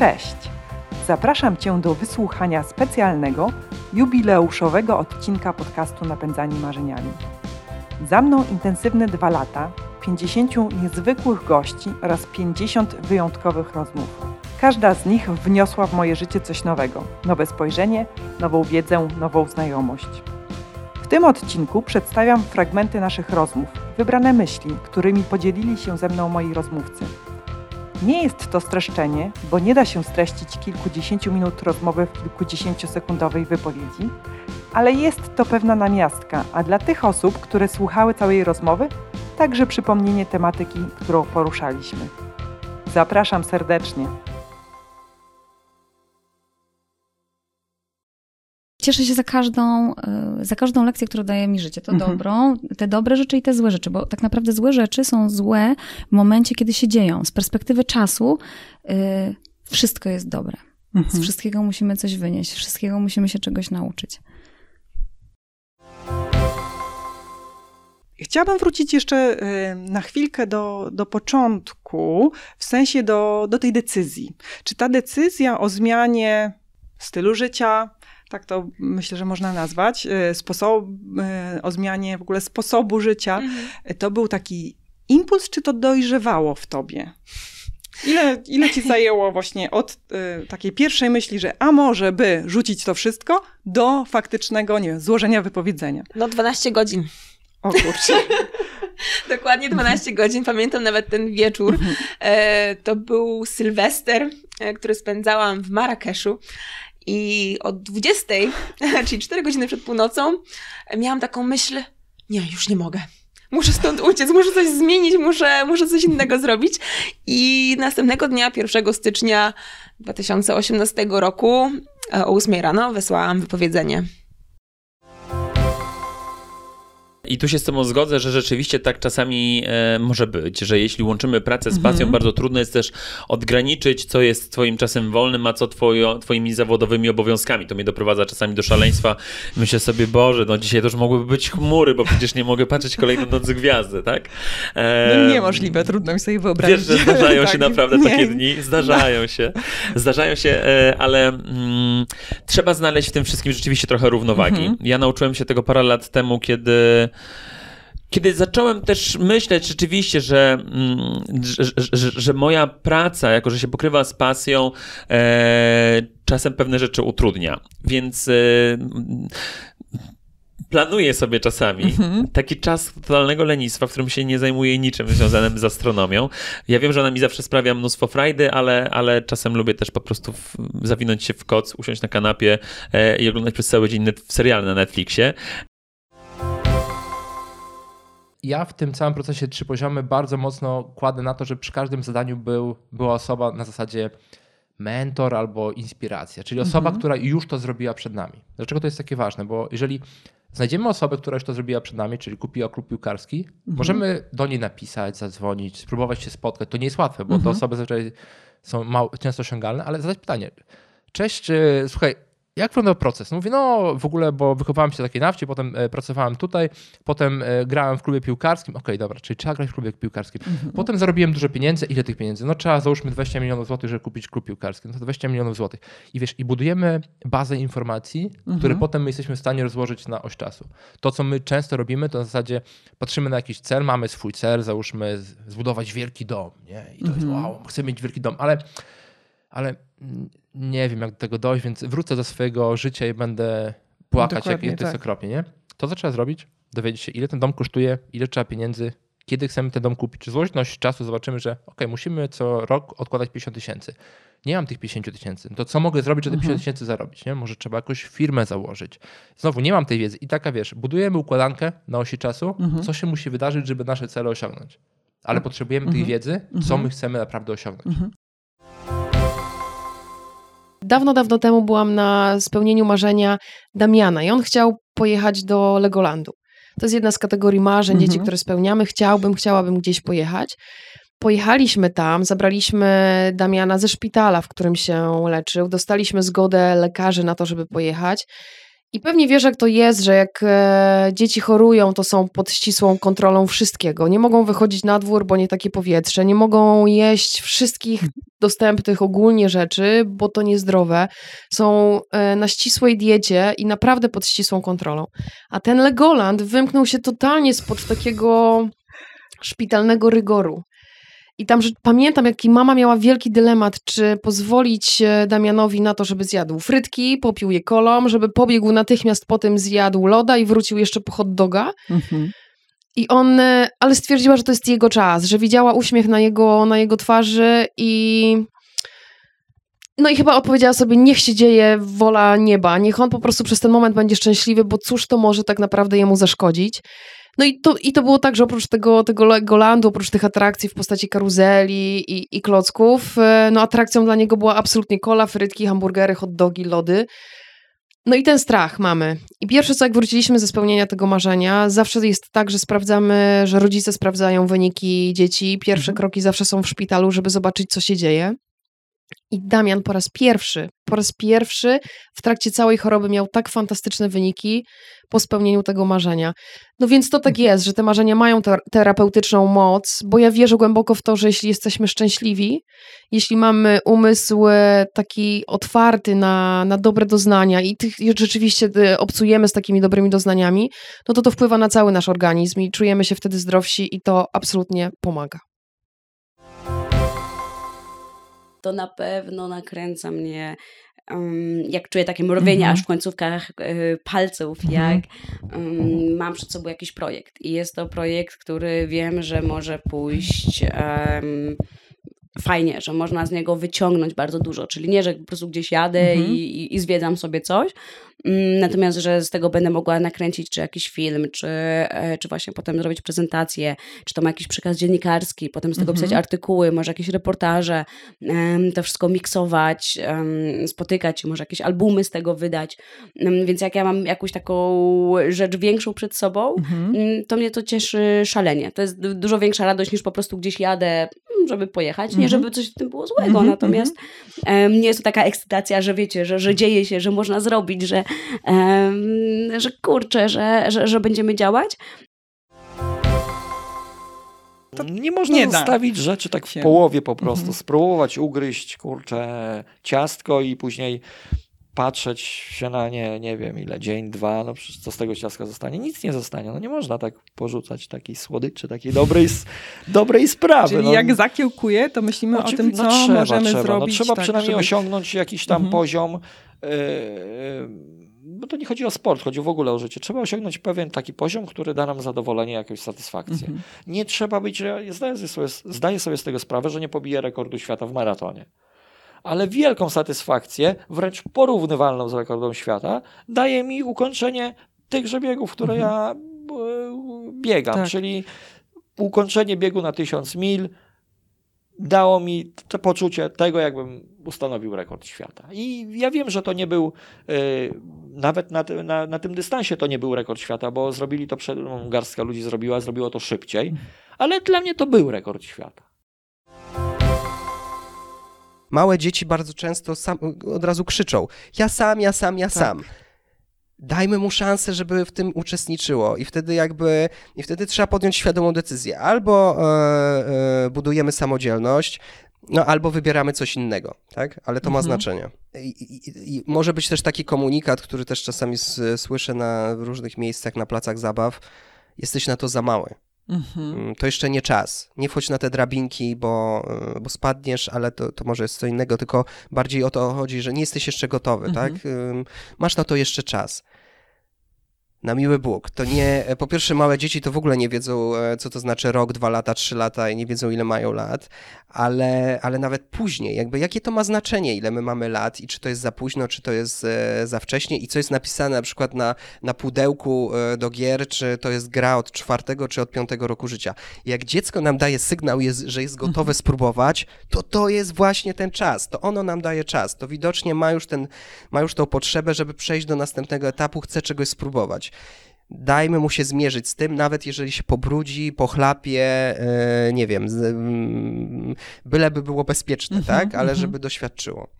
Cześć! Zapraszam Cię do wysłuchania specjalnego, jubileuszowego odcinka podcastu Napędzani Marzeniami. Za mną intensywne dwa lata, 50 niezwykłych gości oraz 50 wyjątkowych rozmów. Każda z nich wniosła w moje życie coś nowego, nowe spojrzenie, nową wiedzę, nową znajomość. W tym odcinku przedstawiam fragmenty naszych rozmów, wybrane myśli, którymi podzielili się ze mną moi rozmówcy. Nie jest to streszczenie, bo nie da się streścić kilkudziesięciu minut rozmowy w kilkudziesięciosekundowej wypowiedzi, ale jest to pewna namiastka, a dla tych osób, które słuchały całej rozmowy, także przypomnienie tematyki, którą poruszaliśmy. Zapraszam serdecznie. Cieszę się za każdą, e, za każdą lekcję, którą daje mi życie. To mhm. dobrą, te dobre rzeczy i te złe rzeczy, bo tak naprawdę złe rzeczy są złe w momencie, kiedy się dzieją. Z perspektywy czasu yy, wszystko jest dobre. Mhm. Z wszystkiego musimy coś wynieść, wszystkiego musimy się czegoś nauczyć. Chciałabym wrócić jeszcze e, na chwilkę do, do początku, w sensie do, do tej decyzji. Czy ta decyzja o zmianie stylu życia, tak to myślę, że można nazwać, e, sposob, e, o zmianie w ogóle sposobu życia, mhm. to był taki impuls, czy to dojrzewało w tobie? Ile, ile ci zajęło właśnie od y, takiej pierwszej myśli, że a może by rzucić to wszystko, do faktycznego, nie wiem, złożenia wypowiedzenia? No 12 godzin. O kurczę. Dokładnie 12 godzin. Pamiętam nawet ten wieczór. Mhm. E, to był Sylwester, e, który spędzałam w Marrakeszu. I od 20, czyli 4 godziny przed północą, miałam taką myśl, nie, już nie mogę. Muszę stąd uciec, muszę coś zmienić, muszę, muszę coś innego zrobić. I następnego dnia, 1 stycznia 2018 roku, e, o 8 rano, wysłałam wypowiedzenie I tu się z Tobą zgodzę, że rzeczywiście tak czasami e, może być, że jeśli łączymy pracę z pasją, mhm. bardzo trudno jest też odgraniczyć, co jest Twoim czasem wolnym, a co twojo, Twoimi zawodowymi obowiązkami. To mnie doprowadza czasami do szaleństwa. Myślę sobie, Boże, no dzisiaj to już mogłyby być chmury, bo przecież nie mogę patrzeć kolejną nocy gwiazdy, tak? E, no niemożliwe, trudno mi sobie wyobrazić. Wiesz, że zdarzają tak, się naprawdę nie. takie dni, zdarzają się, zdarzają się, e, ale mm, trzeba znaleźć w tym wszystkim rzeczywiście trochę równowagi. Mhm. Ja nauczyłem się tego parę lat temu, kiedy kiedy zacząłem też myśleć rzeczywiście, że, mm, że, że, że, moja praca, jako że się pokrywa z pasją, e, czasem pewne rzeczy utrudnia. Więc e, planuję sobie czasami mhm. taki czas totalnego lenistwa, w którym się nie zajmuję niczym związanym z astronomią. Ja wiem, że ona mi zawsze sprawia mnóstwo frajdy, ale, ale czasem lubię też po prostu w, zawinąć się w koc, usiąść na kanapie e, i oglądać przez cały dzień net, serial na Netflixie ja w tym całym procesie trzy poziomy bardzo mocno kładę na to, że przy każdym zadaniu był, była osoba na zasadzie mentor albo inspiracja, czyli osoba, mhm. która już to zrobiła przed nami. Dlaczego to jest takie ważne? Bo jeżeli znajdziemy osobę, która już to zrobiła przed nami, czyli kupiła klub piłkarski, mhm. możemy do niej napisać, zadzwonić, spróbować się spotkać. To nie jest łatwe, bo mhm. te osoby zazwyczaj są mało, często osiągalne, ale zadać pytanie. Cześć, słuchaj, jak wyglądał proces? No mówię, no w ogóle, bo wychowałem się na takiej nafcie, potem e, pracowałem tutaj, potem e, grałem w klubie piłkarskim. Okej, okay, dobra, czyli trzeba grać w klubie piłkarskim. Mhm. Potem zarobiłem dużo pieniędzy. Ile tych pieniędzy? No trzeba załóżmy 20 milionów złotych, żeby kupić klub piłkarski. No to 20 milionów złotych. I wiesz, i budujemy bazę informacji, mhm. które potem my jesteśmy w stanie rozłożyć na oś czasu. To, co my często robimy, to na zasadzie patrzymy na jakiś cel, mamy swój cel, załóżmy zbudować wielki dom, nie? I to mhm. jest wow, chcę mieć wielki dom, ale ale nie wiem, jak do tego dojść, więc wrócę do swojego życia i będę płakać, jak to tak. jest okropnie, nie? To, co trzeba zrobić, dowiedzieć się, ile ten dom kosztuje, ile trzeba pieniędzy, kiedy chcemy ten dom kupić. Złożność czasu zobaczymy, że ok, musimy co rok odkładać 50 tysięcy. Nie mam tych 50 tysięcy. No to co mogę zrobić, żeby te 50 mhm. tysięcy zarobić? Nie? Może trzeba jakąś firmę założyć. Znowu, nie mam tej wiedzy. I taka, wiesz, budujemy układankę na osi czasu, mhm. co się musi wydarzyć, żeby nasze cele osiągnąć. Ale mhm. potrzebujemy tej wiedzy, co my chcemy naprawdę osiągnąć. Dawno, dawno temu byłam na spełnieniu marzenia Damiana i on chciał pojechać do Legolandu. To jest jedna z kategorii marzeń mhm. dzieci, które spełniamy. Chciałbym, chciałabym gdzieś pojechać. Pojechaliśmy tam, zabraliśmy Damiana ze szpitala, w którym się leczył, dostaliśmy zgodę lekarzy na to, żeby pojechać. I pewnie wiesz, jak to jest, że jak e, dzieci chorują, to są pod ścisłą kontrolą wszystkiego. Nie mogą wychodzić na dwór, bo nie takie powietrze. Nie mogą jeść wszystkich dostępnych ogólnie rzeczy, bo to niezdrowe. Są e, na ścisłej diecie i naprawdę pod ścisłą kontrolą. A ten Legoland wymknął się totalnie spod takiego szpitalnego rygoru. I tam, że pamiętam, jaki mama miała wielki dylemat, czy pozwolić e, Damianowi na to, żeby zjadł frytki, popił je kolą, żeby pobiegł natychmiast potem zjadł loda i wrócił jeszcze po hot doga. Mhm. I on, e, ale stwierdziła, że to jest jego czas, że widziała uśmiech na jego, na jego twarzy i no i chyba odpowiedziała sobie, niech się dzieje wola nieba, niech on po prostu przez ten moment będzie szczęśliwy, bo cóż to może tak naprawdę jemu zaszkodzić. No i to, i to było tak, że oprócz tego, tego Legolandu, oprócz tych atrakcji w postaci karuzeli i, i klocków, e, no atrakcją dla niego była absolutnie kola, frytki, hamburgery, hot dogi, lody. No i ten strach mamy. I pierwsze co, jak wróciliśmy ze spełnienia tego marzenia, zawsze jest tak, że sprawdzamy, że rodzice sprawdzają wyniki dzieci. Pierwsze mhm. kroki zawsze są w szpitalu, żeby zobaczyć, co się dzieje. I Damian po raz pierwszy, po raz pierwszy w trakcie całej choroby miał tak fantastyczne wyniki po spełnieniu tego marzenia. No więc to tak mhm. jest, że te marzenia mają ter terapeutyczną moc, bo ja wierzę głęboko w to, że jeśli jesteśmy szczęśliwi, jeśli mamy umysł e, taki otwarty na, na dobre doznania i tych, rzeczywiście e, obcujemy z takimi dobrymi doznaniami, no to to wpływa na cały nasz organizm i czujemy się wtedy zdrowsi i to absolutnie pomaga. to na pewno nakręca mnie um, jak czuję takie mrowienie -hmm. aż w końcówkach y, palców, -hmm. jak um, mam przed sobą jakiś projekt. I jest to projekt, który wiem, że może pójść um, fajnie, że można z niego wyciągnąć bardzo dużo. Czyli nie, że po prostu gdzieś jadę mm -hmm. i, i, zwiedzam sobie coś, Mm, natomiast, że z tego będę mogła nakręcić czy jakiś film, czy, e, czy właśnie potem zrobić prezentację, czy to ma jakiś przekaz dziennikarski, potem z tego pisać mhm. artykuły, może jakieś reportaże, to wszystko miksować, spotykać, może jakieś albumy z tego wydać. Więc jak ja mam jakąś taką rzecz większą przed sobą, mhm. mm, to mnie to cieszy szalenie. To jest dużo większa radość niż po prostu gdzieś jadę, mm, żeby pojechać. Nie, żeby coś w tym było złego, natomiast nie jest to taka ekscytacja, że wiecie, że, że dzieje się, że można zrobić, że że kurczę, że, że, że będziemy działać. To nie można nie zostawić da. rzeczy tak w połowie po prostu. Mhm. Spróbować ugryźć, kurczę, ciastko i później patrzeć się na nie, nie wiem ile, dzień, dwa, no przecież co z tego ciastka zostanie? Nic nie zostanie. No nie można tak porzucać takiej słodyczy, takiej dobrej, dobrej sprawy. Czyli no. jak zakiełkuje, to myślimy o tym, no co no trzeba, możemy trzeba. zrobić. No trzeba tak, przynajmniej żeby... osiągnąć jakiś tam mhm. poziom yy, bo to nie chodzi o sport, chodzi w ogóle o życie. Trzeba osiągnąć pewien taki poziom, który da nam zadowolenie, jakąś satysfakcję. Mhm. Nie trzeba być, ja zdaję sobie, zdaję sobie z tego sprawę, że nie pobiję rekordu świata w maratonie. Ale wielką satysfakcję, wręcz porównywalną z rekordem świata, daje mi ukończenie tychże biegów, które mhm. ja e, biegam. Tak. Czyli ukończenie biegu na tysiąc mil, dało mi to poczucie tego, jakbym ustanowił rekord świata. I ja wiem, że to nie był, y, nawet na, na, na, tym dystansie to nie był rekord świata, bo zrobili to przed, no, garstka ludzi zrobiła, zrobiło to szybciej, ale dla mnie to był rekord świata. Małe dzieci bardzo często sam, od razu krzyczą: Ja sam, ja sam, ja tak. sam dajmy mu szansę, żeby w tym uczestniczyło i wtedy jakby, i wtedy trzeba podjąć świadomą decyzję. Albo e, e, budujemy samodzielność, no albo wybieramy coś innego, tak? Ale to mhm. ma znaczenie. I, i, I, może być też taki komunikat, który też czasami słyszę na różnych miejscach, na placach zabaw. Jesteś na to za mały. Mhm. Mm, to jeszcze nie czas. Nie wchodź na te drabinki, bo, e, bo spadniesz, ale to, to może jest co innego, tylko bardziej o to chodzi, że nie jesteś jeszcze gotowy, mhm. tak? Masz na to jeszcze czas na miły Bóg. To nie, po pierwsze małe dzieci to w ogóle nie wiedzą, e, co to znaczy rok, dwa lata, trzy lata i nie wiedzą, ile mają lat, ale, ale nawet później, jakby jakie to ma znaczenie, ile my mamy lat i czy to jest za późno, czy to jest e, za wcześnie i co jest napisane na przykład na, na pudełku e, do gier, czy to jest gra od czwartego, czy od piątego roku życia. Jak dziecko nam daje sygnał, jest, że jest gotowe mhm. spróbować, to to jest właśnie ten czas, to ono nam daje czas, to widocznie ma już, ten, ma już tą potrzebę, żeby przejść do następnego etapu, chce czegoś spróbować. Dajmy mu się zmierzyć z tym, nawet jeżeli się pobrudzi, pochlapie, e, nie wiem, mm, byleby było bezpieczne, mm -hmm, tak? Ale mm -hmm. żeby doświadczyło.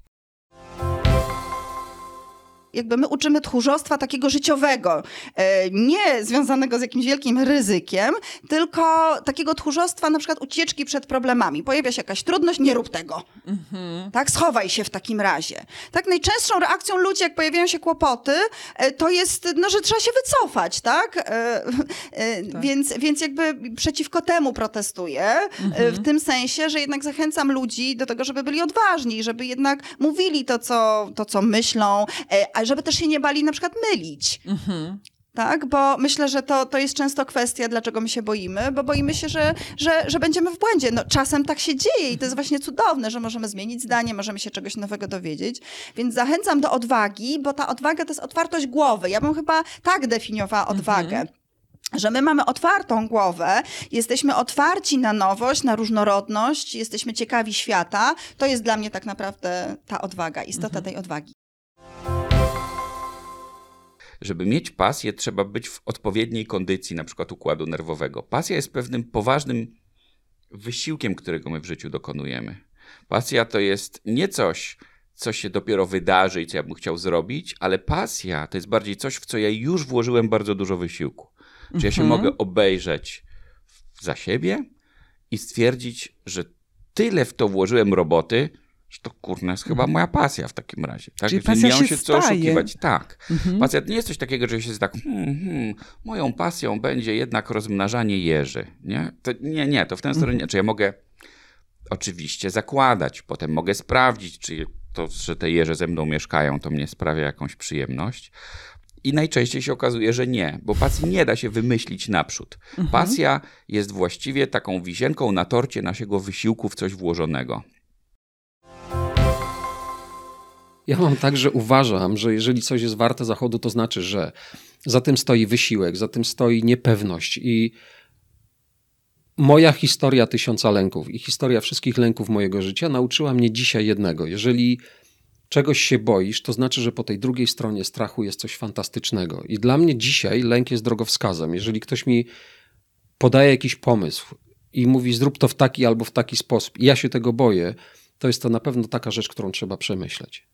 Jakby my uczymy tchórzostwa takiego życiowego, e, nie związanego z jakimś wielkim ryzykiem, tylko takiego tchórzostwa na przykład ucieczki przed problemami. Pojawia się jakaś trudność, nie rób tego. Mhm. Tak, schowaj się w takim razie. Tak, najczęstszą reakcją ludzi, jak pojawiają się kłopoty, e, to jest, no, że trzeba się wycofać, tak? E, tak. Więc, więc jakby przeciwko temu protestuję, mhm. w tym sensie, że jednak zachęcam ludzi do tego, żeby byli odważni, żeby jednak mówili to, co, to, co myślą, ale żeby też się nie bali na przykład mylić. Mhm. Tak, bo myślę, że to, to jest często kwestia, dlaczego my się boimy, bo boimy się, że, że, że będziemy w błędzie. No, czasem tak się dzieje i to jest właśnie cudowne, że możemy zmienić zdanie, możemy się czegoś nowego dowiedzieć. Więc zachęcam do odwagi, bo ta odwaga to jest otwartość głowy. Ja bym chyba tak definiowała odwagę. Mhm że my mamy otwartą głowę, jesteśmy otwarci na nowość, na różnorodność, jesteśmy ciekawi świata. To jest dla mnie tak naprawdę ta odwaga, istota mhm. tej odwagi. Żeby mieć pasję, trzeba być w odpowiedniej kondycji, na przykład układu nerwowego. Pasja jest pewnym poważnym wysiłkiem, którego my w życiu dokonujemy. Pasja to jest nie coś, co się dopiero wydarzy i co ja bym chciał zrobić, ale pasja to jest bardziej coś, w co ja już włożyłem bardzo dużo wysiłku. Czy ja się mhm. mogę obejrzeć za siebie i stwierdzić, że tyle w to włożyłem roboty, że to kurna jest chyba mhm. moja pasja w takim razie. Tak? Czyli pasja nie mam się, co oszukiwać. Tak. Mhm. Pasja nie jest coś takiego, że się tak, hmm, hmm, moją pasją będzie jednak rozmnażanie jeży. Nie, to, nie, nie, to w tę stronę nie. Czy ja mogę oczywiście zakładać, potem mogę sprawdzić, czy to, że te jeże ze mną mieszkają, to mnie sprawia jakąś przyjemność. I najczęściej się okazuje, że nie, bo pasji nie da się wymyślić naprzód. Mhm. Pasja jest właściwie taką wisienką na torcie naszego wysiłku w coś włożonego. Ja mam tak, że uważam, że jeżeli coś jest warte zachodu, to znaczy, że za tym stoi wysiłek, za tym stoi niepewność i moja historia tysiąca lęków i historia wszystkich lęków mojego życia nauczyła mnie dzisiaj jednego. Jeżeli czegoś się boisz, to znaczy, że po tej drugiej stronie strachu jest coś fantastycznego. I dla mnie dzisiaj lęk jest drogowskazem. Jeżeli ktoś mi podaje jakiś pomysł i mówi, zrób to w taki albo w taki sposób, i ja się tego boję, to jest to na pewno taka rzecz, którą trzeba przemyśleć.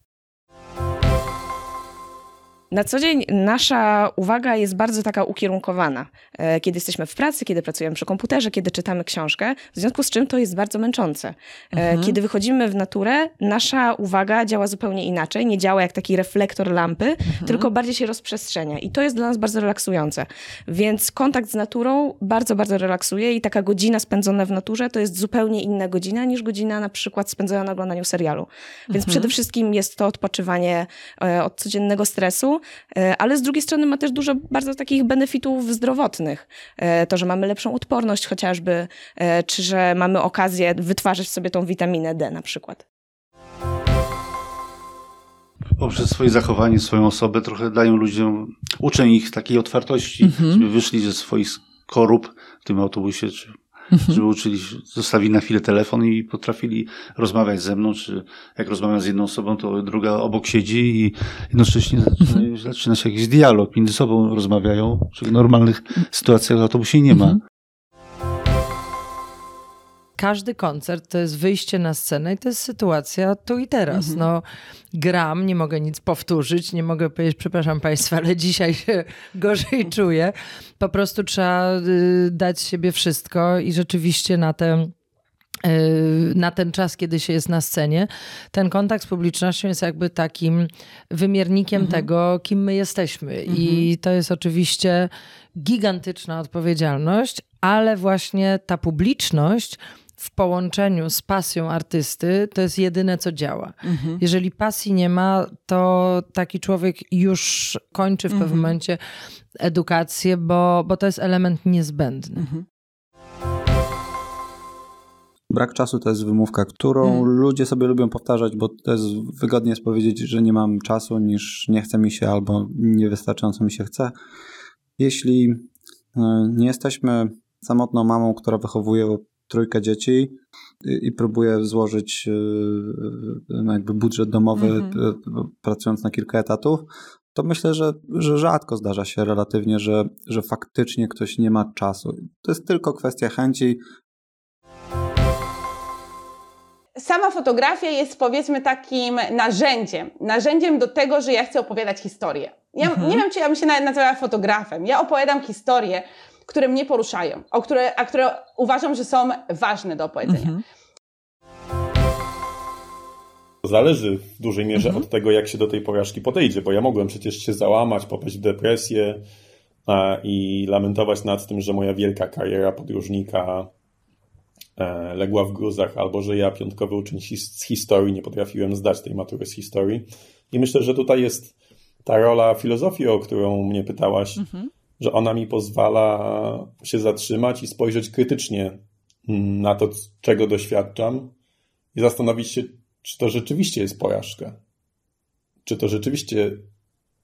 Na co dzień nasza uwaga jest bardzo taka ukierunkowana. E, kiedy jesteśmy w pracy, kiedy pracujemy przy komputerze, kiedy czytamy książkę, w związku z czym to jest bardzo męczące. E, mhm. Kiedy wychodzimy w naturę, nasza uwaga działa zupełnie inaczej. Nie działa jak taki reflektor lampy, mhm. tylko bardziej się rozprzestrzenia. I to jest dla nas bardzo relaksujące. Więc kontakt z naturą bardzo, bardzo relaksuje i taka godzina spędzona w naturze to jest zupełnie inna godzina niż godzina na przykład spędzona na oglądaniu serialu. Więc mhm. przede wszystkim jest to odpoczywanie e, od codziennego stresu, E, ale z drugiej strony ma też dużo bardzo takich benefitów zdrowotnych. E, to, że mamy lepszą odporność chociażby, e, czy że mamy okazję wytwarzać sobie tą witaminę D na przykład. Poprzez swoje zachowanie, swoją osobę trochę dają ludziom, uczę ich takiej otwartości, mhm. żeby wyszli ze swoich korup w tym autobusie, czy Mhm. żeby uczyli, zostawili na chwilę telefon i potrafili rozmawiać ze mną, czy jak rozmawiam z jedną osobą, to druga obok siedzi i jednocześnie zaczyna, mhm. zaczyna się jakiś dialog, między sobą rozmawiają, czy w normalnych sytuacjach w autobusie nie ma. Mhm każdy koncert to jest wyjście na scenę i to jest sytuacja tu i teraz. Mhm. No, gram, nie mogę nic powtórzyć, nie mogę powiedzieć, przepraszam Państwa, ale dzisiaj się gorzej czuję. Po prostu trzeba y, dać siebie wszystko i rzeczywiście na tę y, na ten czas, kiedy się jest na scenie, ten kontakt z publicznością jest jakby takim wymiernikiem mhm. tego, kim my jesteśmy. Mhm. I to jest oczywiście gigantyczna odpowiedzialność, ale właśnie ta publiczność w połączeniu z pasją artysty to jest jedyne, co działa. Mhm. Jeżeli pasji nie ma, to taki człowiek już kończy w pewnym mhm. momencie edukację, bo, bo to jest element niezbędny. Mhm. Brak czasu to jest wymówka, którą hmm. ludzie sobie lubią powtarzać, bo to jest wygodnie jest powiedzieć, że nie mam czasu, niż nie chce mi się albo niewystarczająco mi się chce. Jeśli e, nie jesteśmy samotną mamą, która wychowuje trójkę dzieci i, i próbuję złożyć e, no jakby budżet domowy mhm. pracując na kilka etatów, to myślę, że, że rzadko zdarza się relatywnie, że, że faktycznie ktoś nie ma czasu. To jest tylko kwestia chęci, sama fotografia jest powiedzmy takim narzędziem, narzędziem do tego, że ja chcę opowiadać historię. Ja Mhm. nie wiem, czy ja bym się nawet nazywała fotografem. Ja opowiadam historie, które mnie poruszają, o które, a które uważam, że są ważne do opowiedzenia. Mhm. Zależy w dużej mierze od tego, jak się do tej porażki podejdzie, bo ja mogłem przecież się załamać, popaść w depresję a, i lamentować nad tym, że moja wielka kariera podróżnika e, legła w gruzach, albo że ja, piątkowy uczeń his- z historii, nie potrafiłem zdać tej matury z historii. I myślę, że tutaj jest ta rola filozofii, o którą mnie pytałaś, Mhm. Że ona mi pozwala się zatrzymać i spojrzeć krytycznie na to, czego doświadczam i zastanowić się, czy to rzeczywiście jest porażka. Czy to rzeczywiście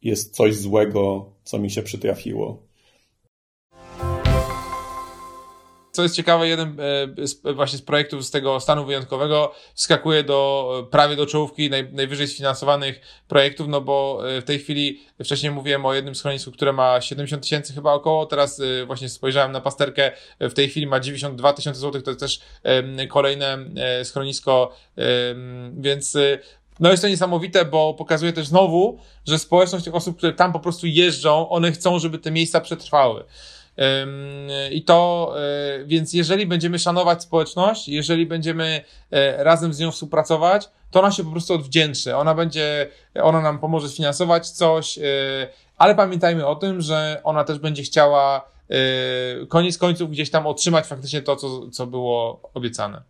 jest coś złego, co mi się przytrafiło. Co jest ciekawe, jeden e, z, właśnie z projektów z tego stanu wyjątkowego wskakuje do, prawie do czołówki naj, najwyżej sfinansowanych projektów, no bo e, w tej chwili, wcześniej mówiłem o jednym schronisku, które ma 70 tysięcy chyba około, teraz e, właśnie spojrzałem na pasterkę, e, w tej chwili ma 92 tysiące złotych, to jest też kolejne e, schronisko, więc e, no jest to niesamowite, bo pokazuje też znowu, że społeczność tych osób, które tam po prostu jeżdżą, one chcą, żeby te miejsca przetrwały. I to, y, więc jeżeli będziemy szanować społeczność, jeżeli będziemy e, razem z nią współpracować, to ona się po prostu odwdzięczy. Ona będzie, ona nam pomoże sfinansować coś, y, ale pamiętajmy o tym, że ona też będzie chciała koniec końców gdzieś tam otrzymać faktycznie to, co, co było obiecane.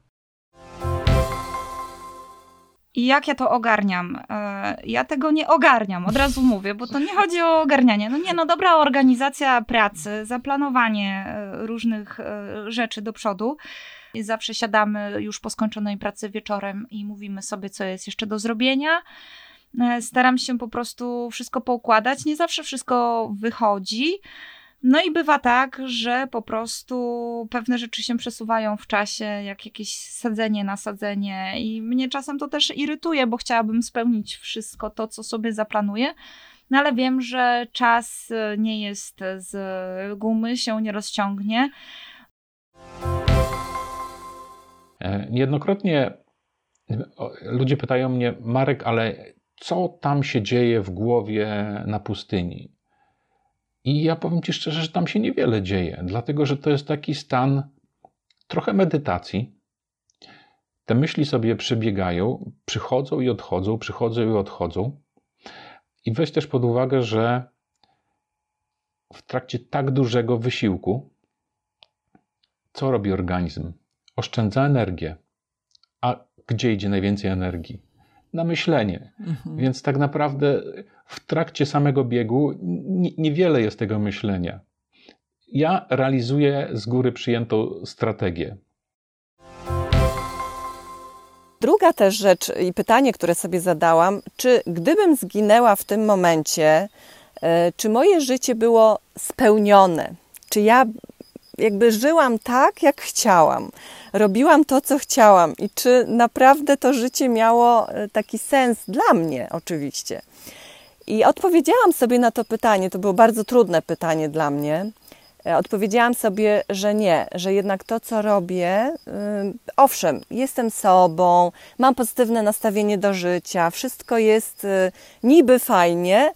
I jak ja to ogarniam? E, Ja tego nie ogarniam, od razu mówię, bo to nie chodzi o ogarnianie. No nie, no dobra organizacja pracy, zaplanowanie e, różnych e, rzeczy do przodu. I zawsze siadamy już po skończonej pracy wieczorem i mówimy sobie, co jest jeszcze do zrobienia. Staram się po prostu wszystko poukładać. Nie zawsze wszystko wychodzi. No i bywa tak, że po prostu pewne rzeczy się przesuwają w czasie, jak jakieś sadzenie, nasadzenie, i mnie czasem to też irytuje, bo chciałabym spełnić wszystko to, co sobie zaplanuję. No ale wiem, że czas y, nie jest z gumy, się nie rozciągnie. E, Niejednokrotnie ludzie pytają mnie, Marek, ale co tam się dzieje w głowie na pustyni? I ja powiem Ci szczerze, że tam się niewiele dzieje, dlatego że to jest taki stan trochę medytacji. Te myśli sobie przebiegają, przychodzą i odchodzą, przychodzą i odchodzą. I weź też pod uwagę, że w trakcie tak dużego wysiłku, co robi organizm? Oszczędza energię. A gdzie idzie najwięcej energii? Na myślenie. Mhm. Więc tak naprawdę w trakcie samego biegu ni- niewiele jest tego myślenia. Ja realizuję z góry przyjętą strategię. Druga też rzecz i pytanie, które sobie zadałam, czy gdybym zginęła w tym momencie, e, czy moje życie było spełnione? Czy ja jakby żyłam tak, jak chciałam? Robiłam to, co chciałam i czy naprawdę to życie miało e, taki sens dla mnie, oczywiście? I odpowiedziałam sobie na to pytanie. To było bardzo trudne pytanie dla mnie. E, Odpowiedziałam sobie, że nie, że jednak to, co robię, y, owszem, jestem sobą, mam pozytywne nastawienie do życia, wszystko jest y, niby fajnie,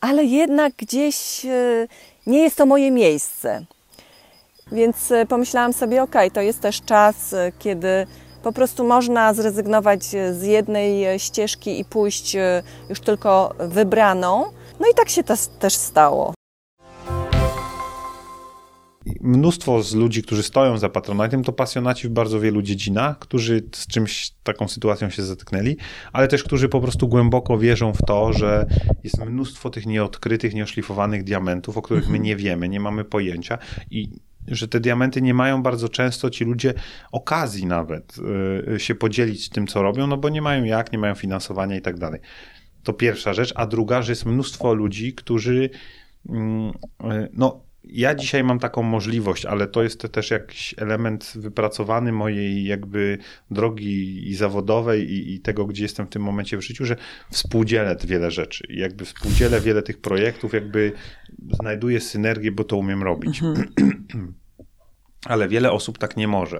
ale jednak gdzieś y, nie jest to moje miejsce. Więc y, pomyślałam sobie, ok, to jest też czas, y, kiedy po prostu można zrezygnować y, z jednej ścieżki i pójść już tylko wybraną. No i tak się to też stało. Mnóstwo z ludzi, którzy stoją za Patronite'em, to pasjonaci w bardzo wielu dziedzinach, którzy z czymś, taką sytuacją się zetknęli, ale też którzy po prostu głęboko wierzą w to, że jest mnóstwo tych nieodkrytych, nieoszlifowanych diamentów, o których my nie wiemy, nie mamy pojęcia i że te diamenty nie mają bardzo często ci ludzie okazji nawet y, się podzielić tym, co robią, no bo nie mają jak, nie mają finansowania i tak dalej. To pierwsza rzecz, a druga, że jest mnóstwo ludzi, którzy mm, y, no ja dzisiaj mam taką możliwość, ale to jest też jakiś element wypracowany mojej jakby drogi i zawodowej i, i tego, gdzie jestem w tym momencie w życiu, że współdzielę wiele rzeczy. I jakby współdzielę wiele tych projektów, jakby znajduję synergię, bo to umiem robić. ale wiele osób tak nie może.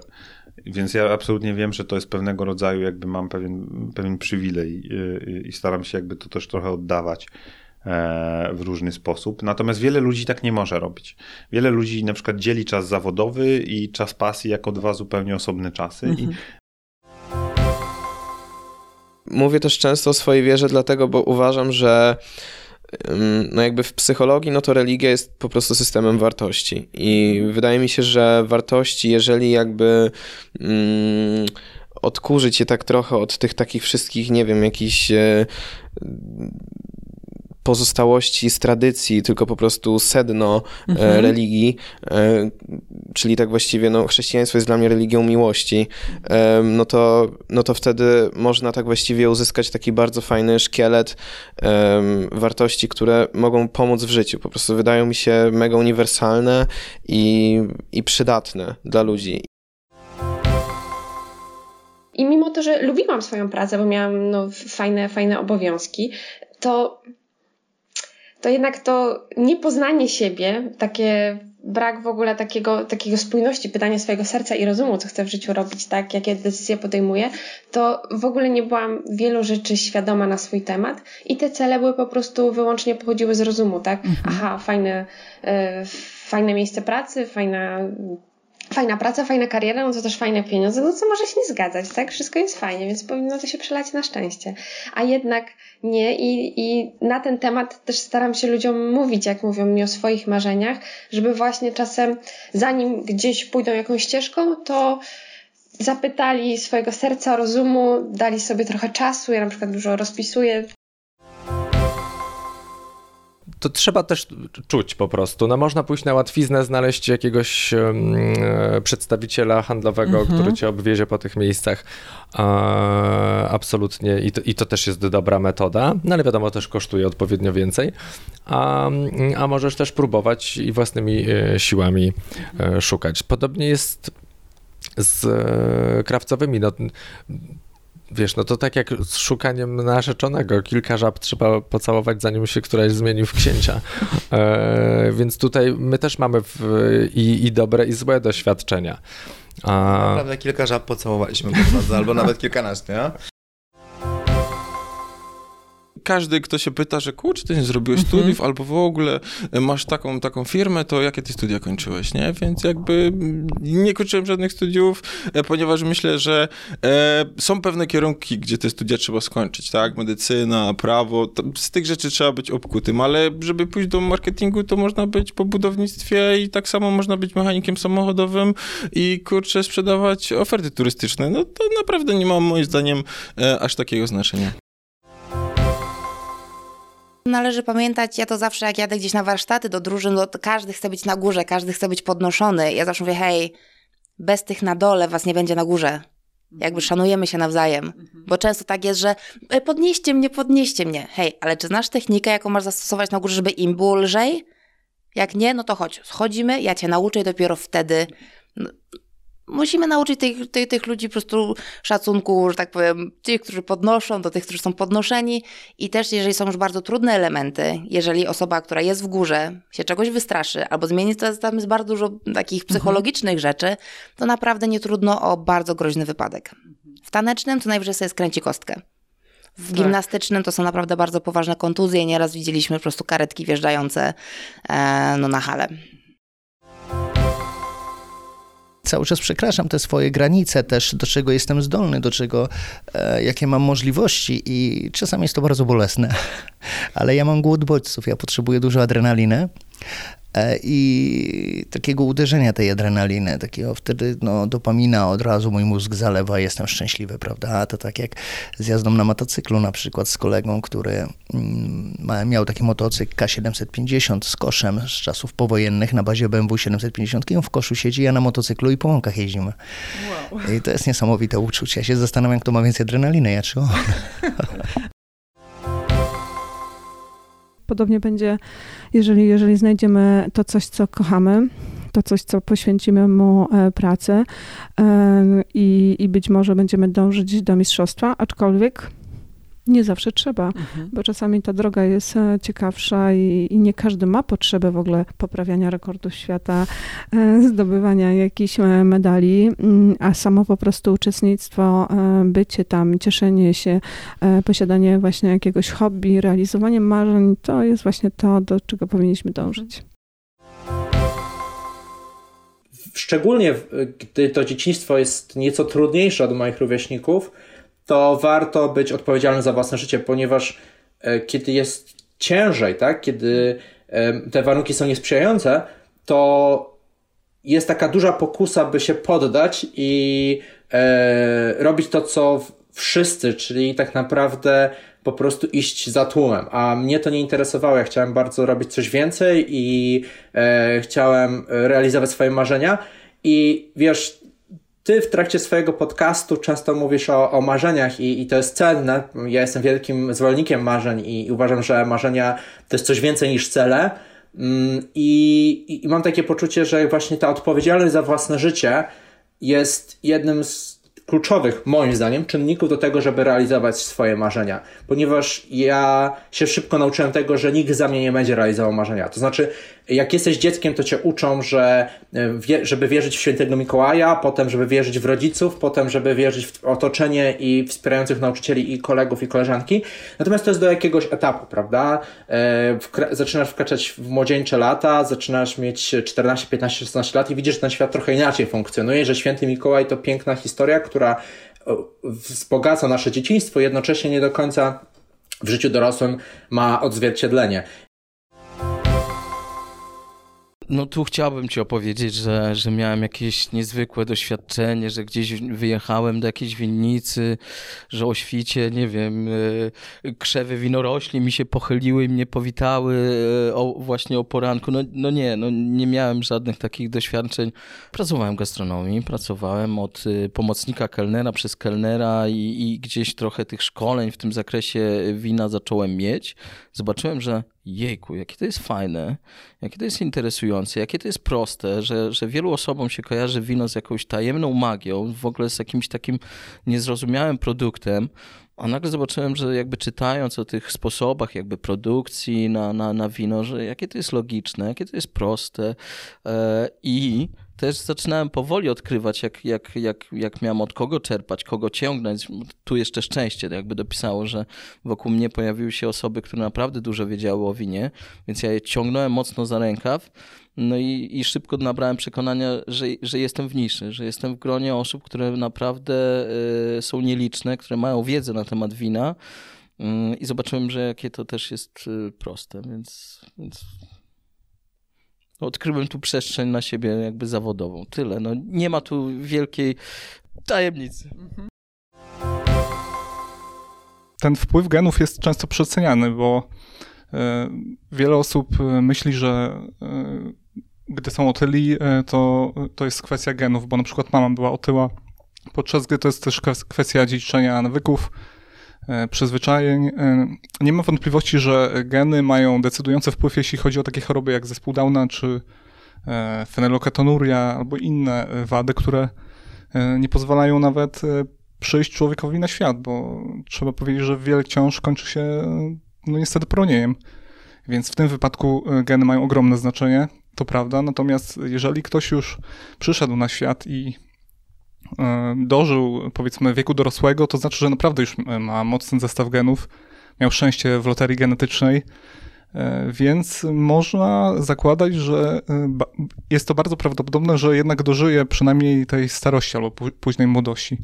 Więc ja absolutnie wiem, że to jest pewnego rodzaju, jakby mam pewien, pewien przywilej i, i staram się jakby to też trochę oddawać w różny sposób. Natomiast wiele ludzi tak nie może robić. Wiele ludzi na przykład dzieli czas zawodowy i czas pasji jako dwa zupełnie osobne czasy. Mhm. I Mówię też często o swojej wierze, dlatego, bo uważam, że no jakby w psychologii, no to religia jest po prostu systemem wartości. I wydaje mi się, że wartości, jeżeli jakby mm, odkurzyć je tak trochę od tych takich wszystkich, nie wiem, jakichś e, pozostałości z tradycji, tylko po prostu sedno e, mhm. religii, e, czyli tak właściwie no, chrześcijaństwo jest dla mnie religią miłości, e, no, to, no to wtedy można tak właściwie uzyskać taki bardzo fajny szkielet wartości, które mogą pomóc w życiu. Po prostu wydają mi się mega uniwersalne i, i przydatne dla ludzi. I mimo to, że lubiłam swoją pracę, bo miałam no, fajne, fajne obowiązki, to to jednak to niepoznanie siebie, takie brak w ogóle takiego, takiego spójności, pytania swojego serca i rozumu, co chcę w życiu robić, tak, jakie decyzje podejmuję, to w ogóle nie byłam wielu rzeczy świadoma na swój temat i te cele były po prostu wyłącznie pochodziły z rozumu, tak? Mhm. Aha, fajne, y, fajne miejsce pracy, fajna fajna praca, fajna kariera, no to też fajne pieniądze, no co może się nie zgadzać, tak? Wszystko jest fajnie, więc powinno to się przelać na szczęście. A jednak nie i, i na ten temat też staram się ludziom mówić, jak mówią mi o swoich marzeniach, żeby właśnie czasem, zanim gdzieś pójdą jakąś ścieżką, to zapytali swojego serca, rozumu, dali sobie trochę czasu. Ja na przykład dużo rozpisuję to trzeba też czuć po prostu. No można pójść na łatwiznę, znaleźć jakiegoś um, przedstawiciela handlowego, -hmm. który cię obwiezie po tych miejscach. absolutnie I to, i to też jest dobra metoda, no ale wiadomo, też kosztuje odpowiednio więcej. A, a możesz też próbować i własnymi e, siłami e, szukać. Podobnie jest z e, krawcowymi. No, wiesz, no to tak jak z szukaniem narzeczonego. Kilka żab trzeba pocałować, zanim się któraś zmieni w księcia. E, więc tutaj my też mamy w, i, i dobre, i złe doświadczenia. A... Naprawdę kilka żab pocałowaliśmy, albo nawet kilkanaście. Każdy, kto się pyta, że kurczę, ty nie zrobiłeś mhm. studiów, albo w ogóle masz taką, taką firmę, to jakie ty studia kończyłeś, nie? Więc jakby nie kończyłem żadnych studiów, e, ponieważ myślę, że e, są pewne kierunki, gdzie te studia trzeba skończyć, tak? Medycyna, prawo, z tych rzeczy trzeba być obkutym, ale żeby pójść do marketingu, to można być po budownictwie i tak samo można być mechanikiem samochodowym i kurczę, sprzedawać oferty turystyczne. No to naprawdę nie ma moim zdaniem e, aż takiego znaczenia. Należy pamiętać, ja to zawsze jak jadę gdzieś na warsztaty do drużyn, to każdy chce być na górze, każdy chce być podnoszony. Ja zawsze mówię, hej, bez tych na dole was nie będzie na górze. Jakby szanujemy się nawzajem. Bo często tak jest, że e, podnieście mnie, podnieście mnie. Hej, ale czy znasz technikę, jaką masz zastosować na górze, żeby im było lżej? Jak nie, no to chodź, schodzimy, ja cię nauczę i dopiero wtedy no, musimy nauczyć tych, tych, tych ludzi po prostu szacunku, że tak powiem, tych, którzy podnoszą, do tych, którzy są podnoszeni i też jeżeli są już bardzo trudne elementy, jeżeli osoba, która jest w górze się czegoś wystraszy albo zmieni, to tam jest bardzo dużo takich mhm. psychologicznych mhm. rzeczy, to naprawdę nie trudno o bardzo groźny wypadek. W tanecznym to najwyżej sobie skręci kostkę. W tak. gimnastycznym to są naprawdę bardzo poważne kontuzje. Nieraz widzieliśmy po prostu karetki wjeżdżające e, no, na halę cały czas przekraczam te swoje granice też, do czego jestem zdolny, do czego, e, jakie mam możliwości i czasami jest to bardzo bolesne, ale ja mam głód bodźców, ja potrzebuję dużo adrenaliny, i takiego uderzenia tej adrenaliny, takiego wtedy no, dopamina od razu mój mózg zalewa, jestem szczęśliwy, prawda? A to tak jak z jazdą na motocyklu na przykład z kolegą, który mm, miał taki motocykl K750 z koszem z czasów powojennych na bazie BMW 750 i on w koszu siedzi, ja na motocyklu i po łąkach jeździmy. Wow. I to jest niesamowite uczucie. Ja się zastanawiam, kto ma więcej adrenaliny, ja czy on. Podobnie będzie, jeżeli, jeżeli znajdziemy to coś, co kochamy, to coś, co poświęcimy mu e, pracę e, i, i być może będziemy dążyć do mistrzostwa, aczkolwiek Nie zawsze trzeba, mhm. bo czasami ta droga jest e, ciekawsza i, i, nie każdy ma potrzebę w ogóle poprawiania rekordów świata, e, zdobywania jakichś e, medali, mm, a samo po prostu uczestnictwo, bycie tam, cieszenie się, posiadanie właśnie jakiegoś hobby, realizowanie marzeń, to jest właśnie to, do czego powinniśmy dążyć. Szczególnie gdy to dzieciństwo jest nieco trudniejsze od moich rówieśników, to warto być odpowiedzialnym za własne życie, ponieważ e, kiedy jest ciężej, tak, kiedy e, te warunki są niesprzyjające, to jest taka duża pokusa, by się poddać i e, robić to, co wszyscy, czyli tak naprawdę po prostu iść za tłumem. A mnie to nie interesowało. Ja chciałem bardzo robić coś więcej i e, chciałem realizować swoje marzenia. I wiesz, ty w trakcie swojego podcastu często mówisz o, o marzeniach i, i, to jest cenne. Ja jestem wielkim zwolennikiem marzeń i, uważam, że marzenia to jest coś więcej niż cele. Mm, I, I mam takie poczucie, że właśnie ta odpowiedzialność za własne życie jest jednym z kluczowych, moim zdaniem, czynników do tego, żeby realizować swoje marzenia. Ponieważ ja się szybko nauczyłem tego, że nikt za mnie nie będzie realizował marzenia. To znaczy, jak jesteś dzieckiem, to cię uczą, że e, żeby wierzyć w świętego Mikołaja, potem, żeby wierzyć w rodziców, potem, żeby wierzyć w otoczenie i wspierających nauczycieli i kolegów i koleżanki. Natomiast to jest do jakiegoś etapu, prawda? E, zaczynasz wkraczać w młodzieńcze lata, zaczynasz mieć 14, 15, 16 lat i widzisz, że ten świat trochę inaczej funkcjonuje, że święty Mikołaj to piękna historia, która wzbogaca nasze dzieciństwo, jednocześnie nie do końca w życiu dorosłym ma odzwierciedlenie. No tu chciałbym ci opowiedzieć, że, że miałem jakieś niezwykłe doświadczenie, że gdzieś wyjechałem do jakiejś winnicy, że o świcie, nie wiem, e, krzewy winorośli mi się pochyliły i mnie powitały e, o, właśnie o poranku. No, no nie, no nie miałem żadnych takich doświadczeń. Pracowałem w gastronomii, pracowałem od e, pomocnika kelnera przez kelnera i, i gdzieś trochę tych szkoleń w tym zakresie wina zacząłem mieć. Zobaczyłem, że jejku, jakie to jest fajne, jakie to jest interesujące, jakie to jest proste, że, że wielu osobom się kojarzy wino z jakąś tajemną magią, w ogóle z jakimś takim niezrozumiałym produktem, a nagle zobaczyłem, że jakby czytając o tych sposobach jakby produkcji na, na, na wino, że jakie to jest logiczne, jakie to jest proste e, i też zaczynałem powoli odkrywać, jak, jak, jak, jak miałem od kogo czerpać, kogo ciągnąć. Tu jeszcze szczęście jakby dopisało, że wokół mnie pojawiły się osoby, które naprawdę dużo wiedziały o winie, więc ja je ciągnąłem mocno za rękaw. No i, i szybko nabrałem przekonania, że, że jestem w niszy, że jestem w gronie osób, które naprawdę y, są nieliczne, które mają wiedzę na temat wina. Y, I zobaczyłem, że jakie to też jest y, proste, więc, więc odkryłem tu przestrzeń na siebie jakby zawodową. Tyle. No, nie ma tu wielkiej tajemnicy. Ten wpływ genów jest często przeceniany, bo e, wiele osób e, myśli, że e, gdy są otyli, to, to jest kwestia genów, bo na przykład mama była otyła, podczas gdy to jest też kwestia dziedziczenia nawyków, przyzwyczajeń. E, nie ma wątpliwości, że geny mają decydujący wpływ, jeśli chodzi o takie choroby jak zespół Downa czy e, fenyloketonuria albo inne wady, które nie pozwalają nawet przyjść człowiekowi na świat, bo trzeba powiedzieć, że wiele książ kończy się no niestety proniejem. Więc w tym wypadku geny mają ogromne znaczenie, to prawda. Natomiast jeżeli ktoś już przyszedł na świat i E, dożył powiedzmy wieku dorosłego, to znaczy, że naprawdę już e, ma mocny zestaw genów, miał szczęście w loterii genetycznej, e, więc można zakładać, że jest to bardzo prawdopodobne, że jednak dożyje przynajmniej tej starości albo późnej młodości.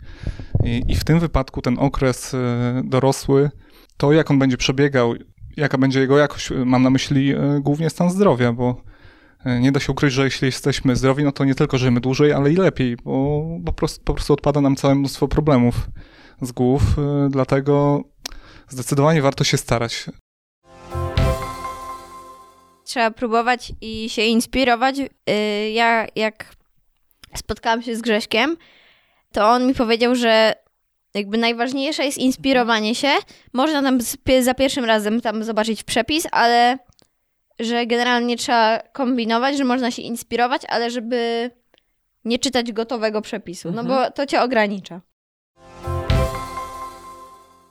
I, w tym wypadku ten okres dorosły, to jak on będzie przebiegał, jaka będzie jego jakość, mam na myśli głównie stan zdrowia, bo E, nie da się ukryć, że jeśli jesteśmy zdrowi, no to nie tylko żyjemy dłużej, ale i lepiej, bo po prostu, po prostu odpada nam całe mnóstwo problemów z głów, e, dlatego zdecydowanie warto się starać. Trzeba próbować i się inspirować. E, ja jak spotkałam się z Grześkiem, to on mi powiedział, że jakby najważniejsze jest inspirowanie się. Można tam za pierwszym razem tam zobaczyć przepis, ale że generalnie trzeba kombinować, że można się inspirować, ale żeby nie czytać gotowego przepisu, no mhm. bo to cię ogranicza.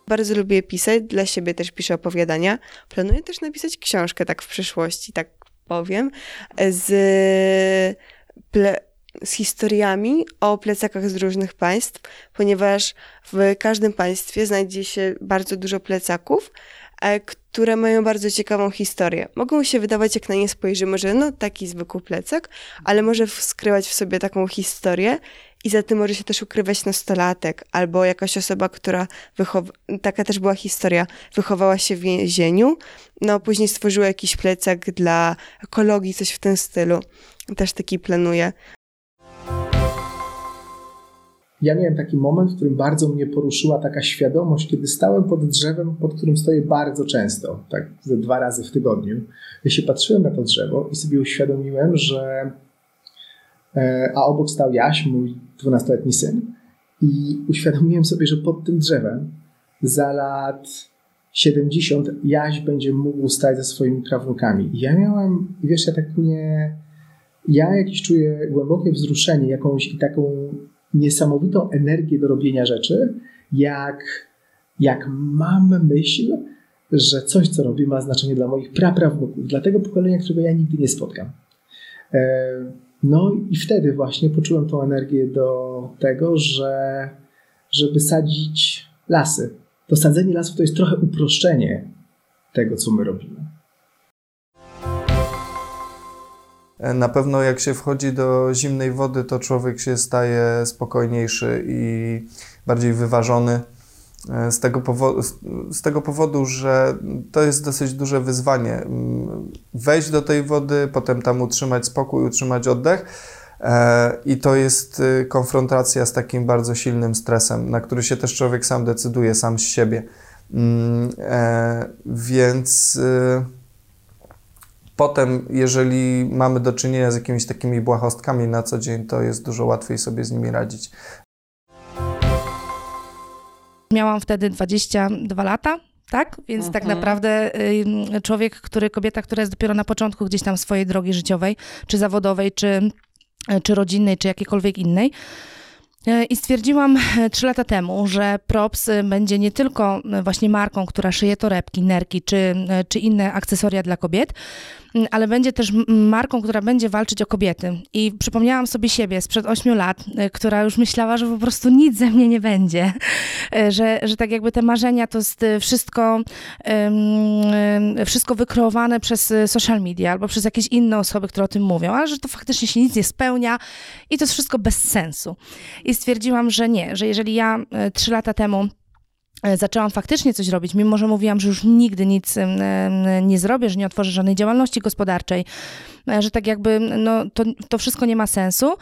Bardzo lubię pisać, dla siebie też piszę opowiadania. Planuję też napisać książkę tak w przyszłości, tak powiem, z, ple, z historiami o plecakach z różnych państw, ponieważ w każdym państwie znajdzie się bardzo dużo plecaków, e, które mają bardzo ciekawą historię. Mogą się wydawać, jak na nie spojrzymy, że no taki zwykły plecak, ale może skrywać w sobie taką historię i za tym może się też ukrywać nastolatek albo jakaś osoba, która taka też była historia, wychowała się w więzieniu, no później stworzyła jakiś plecak dla ekologii, coś w tym stylu. Też taki planuję. Ja miałem taki moment, w którym bardzo mnie poruszyła taka świadomość, kiedy stałem pod drzewem, pod którym stoję bardzo często, tak ze dwa razy w tygodniu. Ja się patrzyłem na to drzewo i sobie uświadomiłem, że e, a obok stał Jaś, mój 12-letni syn i uświadomiłem sobie, że pod tym drzewem za lat 70 Jaś będzie mógł stać ze swoimi prawnukami. I ja miałem, wiesz, ja tak nie... Ja jakieś czuję głębokie wzruszenie, jakąś taką niesamowitą energię do robienia rzeczy, jak, jak mam myśl, że coś, co robię, ma znaczenie dla moich praprawnuków, dla tego pokolenia, którego ja nigdy nie spotkam. E, no i wtedy właśnie poczułem tą energię do tego, że żeby sadzić lasy. To sadzenie lasów to jest trochę uproszczenie tego, co my robimy. Na pewno jak się wchodzi do zimnej wody, to człowiek się staje spokojniejszy i bardziej wyważony. E, z tego, powodu, z tego powodu, że to jest dosyć duże wyzwanie. Mm, wejść do tej wody, potem tam utrzymać spokój, utrzymać oddech. E, I to jest y, konfrontacja z takim bardzo silnym stresem, na który się też człowiek sam decyduje, sam z siebie. Mm, e, więc y, potem, jeżeli mamy do czynienia z jakimiś takimi błahostkami na co dzień, to jest dużo łatwiej sobie z nimi radzić. Miałam wtedy 22 lata, tak? Więc tak Mhm. naprawdę y, człowiek, który, kobieta, która jest dopiero na początku gdzieś tam swojej drogi życiowej, czy zawodowej, czy, czy rodzinnej, czy jakiejkolwiek innej. Y, I stwierdziłam y, trzy lata temu, że Props y, będzie nie tylko właśnie marką, która szyje torebki, nerki, czy, czy inne akcesoria dla kobiet, ale będzie też marką, która będzie walczyć o kobiety. I przypomniałam sobie siebie sprzed ośmiu lat, która już myślała, że po prostu nic ze mnie nie będzie, że, że tak jakby te marzenia to jest wszystko, wszystko wykreowane przez social media albo przez jakieś inne osoby, które o tym mówią, ale że to faktycznie się nic nie spełnia i to jest wszystko bez sensu. I stwierdziłam, że nie, że jeżeli ja y, trzy lata temu y, zaczęłam faktycznie coś robić, mimo że mówiłam, że już nigdy nic nie zrobię, że nie otworzę żadnej działalności gospodarczej, y, że tak jakby no, to, to wszystko nie ma sensu,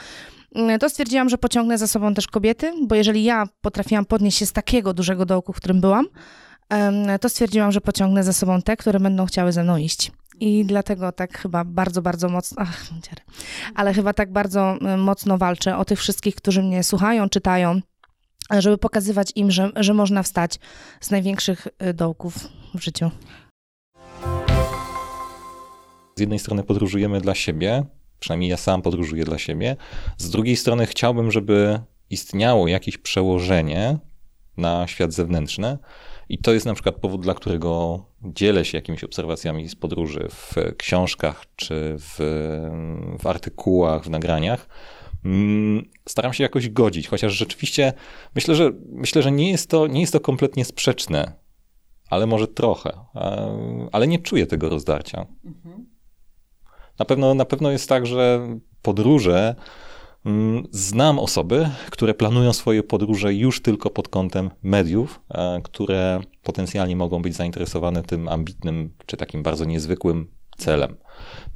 to stwierdziłam, że pociągnę za sobą też kobiety, bo jeżeli ja potrafiłam podnieść się z takiego dużego dołku, w którym byłam, to stwierdziłam, że pociągnę za sobą te, które będą chciały ze mną iść. I dlatego tak chyba bardzo, bardzo mocno, ach, ale chyba tak bardzo y, mocno walczę o tych wszystkich, którzy mnie słuchają, czytają, żeby pokazywać im, że, że można wstać z największych y, dołków w życiu. Z jednej strony podróżujemy dla siebie, przynajmniej ja sam podróżuję dla siebie. Z drugiej strony chciałbym, żeby istniało jakieś przełożenie na świat zewnętrzny. I to jest na przykład powód, dla którego dzielę się jakimiś obserwacjami z podróży w książkach, czy w, w artykułach, w nagraniach. Mm, Staram się jakoś godzić, chociaż rzeczywiście myślę, że, myślę, że nie, jest to, nie jest to kompletnie sprzeczne, ale może trochę. E, Ale nie czuję tego rozdarcia. Na pewno, na pewno jest tak, że podróże. Mm, Znam osoby, które planują swoje podróże już tylko pod kątem mediów, e, które potencjalnie mogą być zainteresowane tym ambitnym czy takim bardzo niezwykłym celem.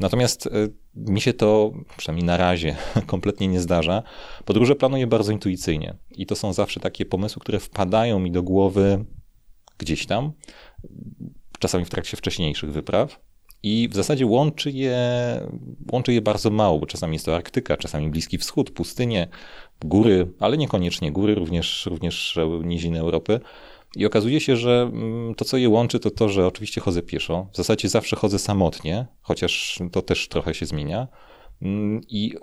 Natomiast e, mi się to, przynajmniej na razie, kompletnie nie zdarza. Podróże planuję bardzo intuicyjnie i to są zawsze takie pomysły, które wpadają mi do głowy gdzieś tam, czasami w trakcie wcześniejszych wypraw. I w zasadzie łączy je, łączy je bardzo mało, bo czasami jest to Arktyka, czasami Bliski Wschód, pustynie, góry, ale niekoniecznie góry, również, również niziny Europy. I okazuje się, że mm, to, co je łączy, to to, że oczywiście chodzę pieszo. W zasadzie zawsze chodzę samotnie, chociaż to też trochę się zmienia. Mm, I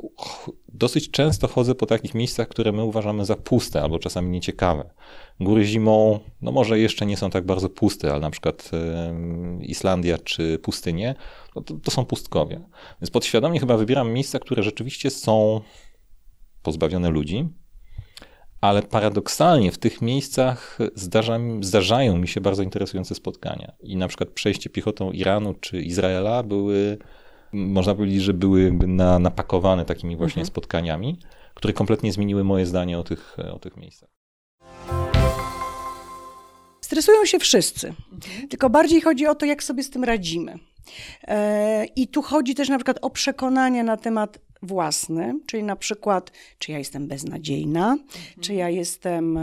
dosyć często chodzę po takich miejscach, które my uważamy za puste albo czasami nieciekawe. Góry zimą, no może jeszcze nie są tak bardzo puste, ale na przykład Islandia czy pustynie, no to, to są pustkowie. Więc podświadomie chyba wybieram miejsca, które rzeczywiście są pozbawione ludzi, ale paradoksalnie w tych miejscach zdarza, zdarzają mi się bardzo interesujące spotkania. I na przykład przejście piechotą Iranu czy Izraela były, można powiedzieć, że były na, napakowane takimi właśnie mhm. spotkaniami, które kompletnie zmieniły moje zdanie o tych, o tych miejscach. Stresują się wszyscy, tylko bardziej chodzi o to, jak sobie z tym radzimy. E, I tu chodzi też na przykład o przekonania na temat własny, czyli na przykład, czy ja jestem beznadziejna, mhm. czy ja jestem,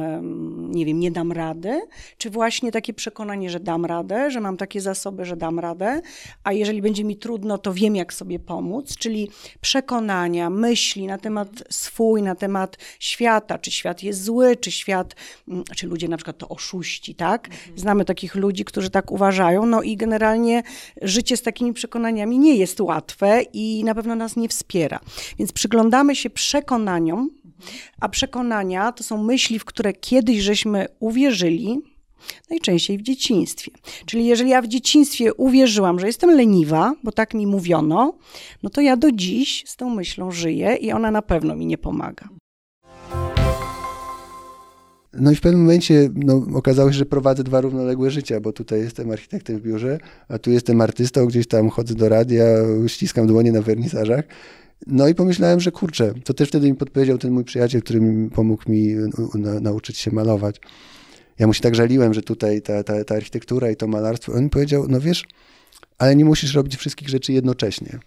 nie wiem, nie dam rady, czy właśnie takie przekonanie, że dam radę, że mam takie zasoby, że dam radę, a jeżeli będzie mi trudno, to wiem, jak sobie pomóc, czyli przekonania, myśli na temat swój, na temat świata, czy świat jest zły, czy świat, mm, czy ludzie na przykład to oszuści, tak? Mhm. Znamy takich ludzi, którzy tak uważają, no i generalnie życie z takimi przekonaniami nie jest łatwe i na pewno nas nie wspiera. Więc przyglądamy się przekonaniom, a przekonania to są myśli, w które kiedyś żeśmy uwierzyli, najczęściej w dzieciństwie. Czyli jeżeli ja w dzieciństwie uwierzyłam, że jestem leniwa, bo tak mi mówiono, no to ja do dziś z tą myślą żyję i ona na pewno mi nie pomaga. No i w pewnym momencie no, okazało się, że prowadzę dwa równoległe życia, bo tutaj jestem architektem w biurze, a tu jestem artystą, gdzieś tam chodzę do radia, ściskam dłonie na wernisażach. No i pomyślałem, że kurczę, to też wtedy mi podpowiedział ten mój przyjaciel, który mi pomógł mi na, nauczyć się malować. Ja mu się tak żaliłem, że tutaj ta, ta, ta architektura i to malarstwo. On mi powiedział, no wiesz, ale nie musisz robić wszystkich rzeczy jednocześnie.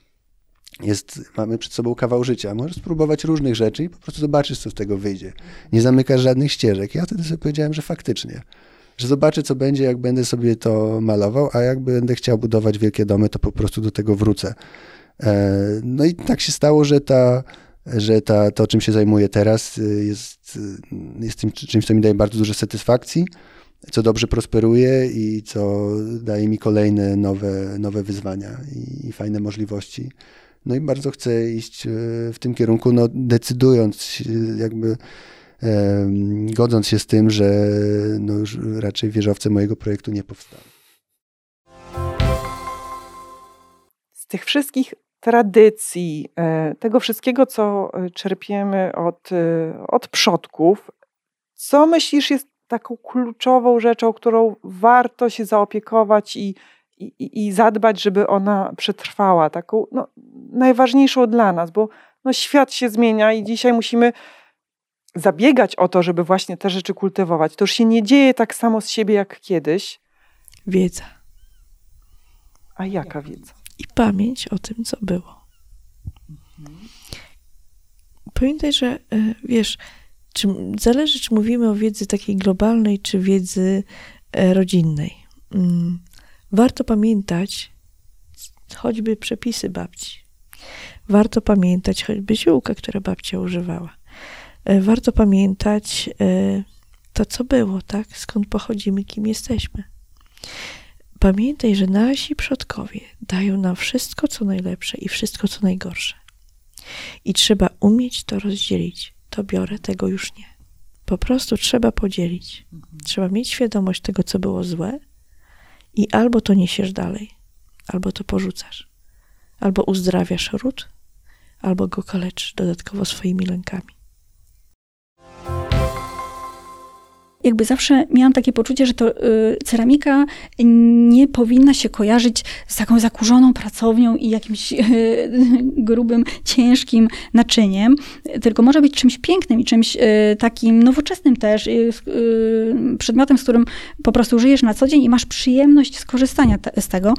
Jest, mamy przed sobą kawał życia. Możesz spróbować różnych rzeczy i po prostu zobaczysz, co z tego wyjdzie. Nie zamykasz żadnych ścieżek. Ja wtedy sobie powiedziałem, że faktycznie. Że zobaczę, co będzie, jak będę sobie to malował, a jak będę chciał budować wielkie domy, to po prostu do tego wrócę. E, no i tak się stało, że, ta, że ta, to, czym się zajmuję teraz, y, jest, y, jest tym, czymś, co mi daje bardzo dużo satysfakcji, co dobrze prosperuje i co daje mi kolejne nowe, nowe wyzwania i, i fajne możliwości. No i bardzo chcę iść w tym kierunku, no decydując jakby godząc się z tym, że no już raczej wieżowce mojego projektu nie powstaną. Z tych wszystkich tradycji, e, tego wszystkiego, co e, czerpiemy od, e, od przodków, co myślisz jest taką kluczową rzeczą, którą warto się zaopiekować i, i, i zadbać, żeby ona przetrwała, taką no, najważniejszą dla nas, bo no, świat się zmienia i dzisiaj musimy zabiegać o to, żeby właśnie te rzeczy kultywować. To już się nie dzieje tak samo z siebie jak kiedyś. Wiedza. A jaka wiedza? Pamięć o tym, co było. Pamiętaj, że e, wiesz, czy, zależy, czy mówimy o wiedzy takiej globalnej, czy wiedzy e, rodzinnej. Mm, warto pamiętać choćby przepisy babci. Warto pamiętać choćby ziółka, które babcia używała. E, warto pamiętać to, co było, tak? Skąd pochodzimy, kim jesteśmy. Pamiętaj, że nasi przodkowie dają nam wszystko, co najlepsze i wszystko, co najgorsze. I trzeba umieć to rozdzielić. To biorę, tego już nie. Po prostu trzeba podzielić. Mhm. Trzeba mieć świadomość tego, co było złe, i albo to niesiesz dalej, albo to porzucasz. Albo uzdrawiasz ród, albo go kaleczysz dodatkowo swoimi lękami. Jakby zawsze miałam takie poczucie, że to y, ceramika nie powinna się kojarzyć z taką zakurzoną pracownią i jakimś y, grubym, ciężkim naczyniem, tylko może być czymś pięknym i czymś y, takim nowoczesnym też, y, y, przedmiotem, z którym po prostu żyjesz na co dzień i masz przyjemność skorzystania te, z tego.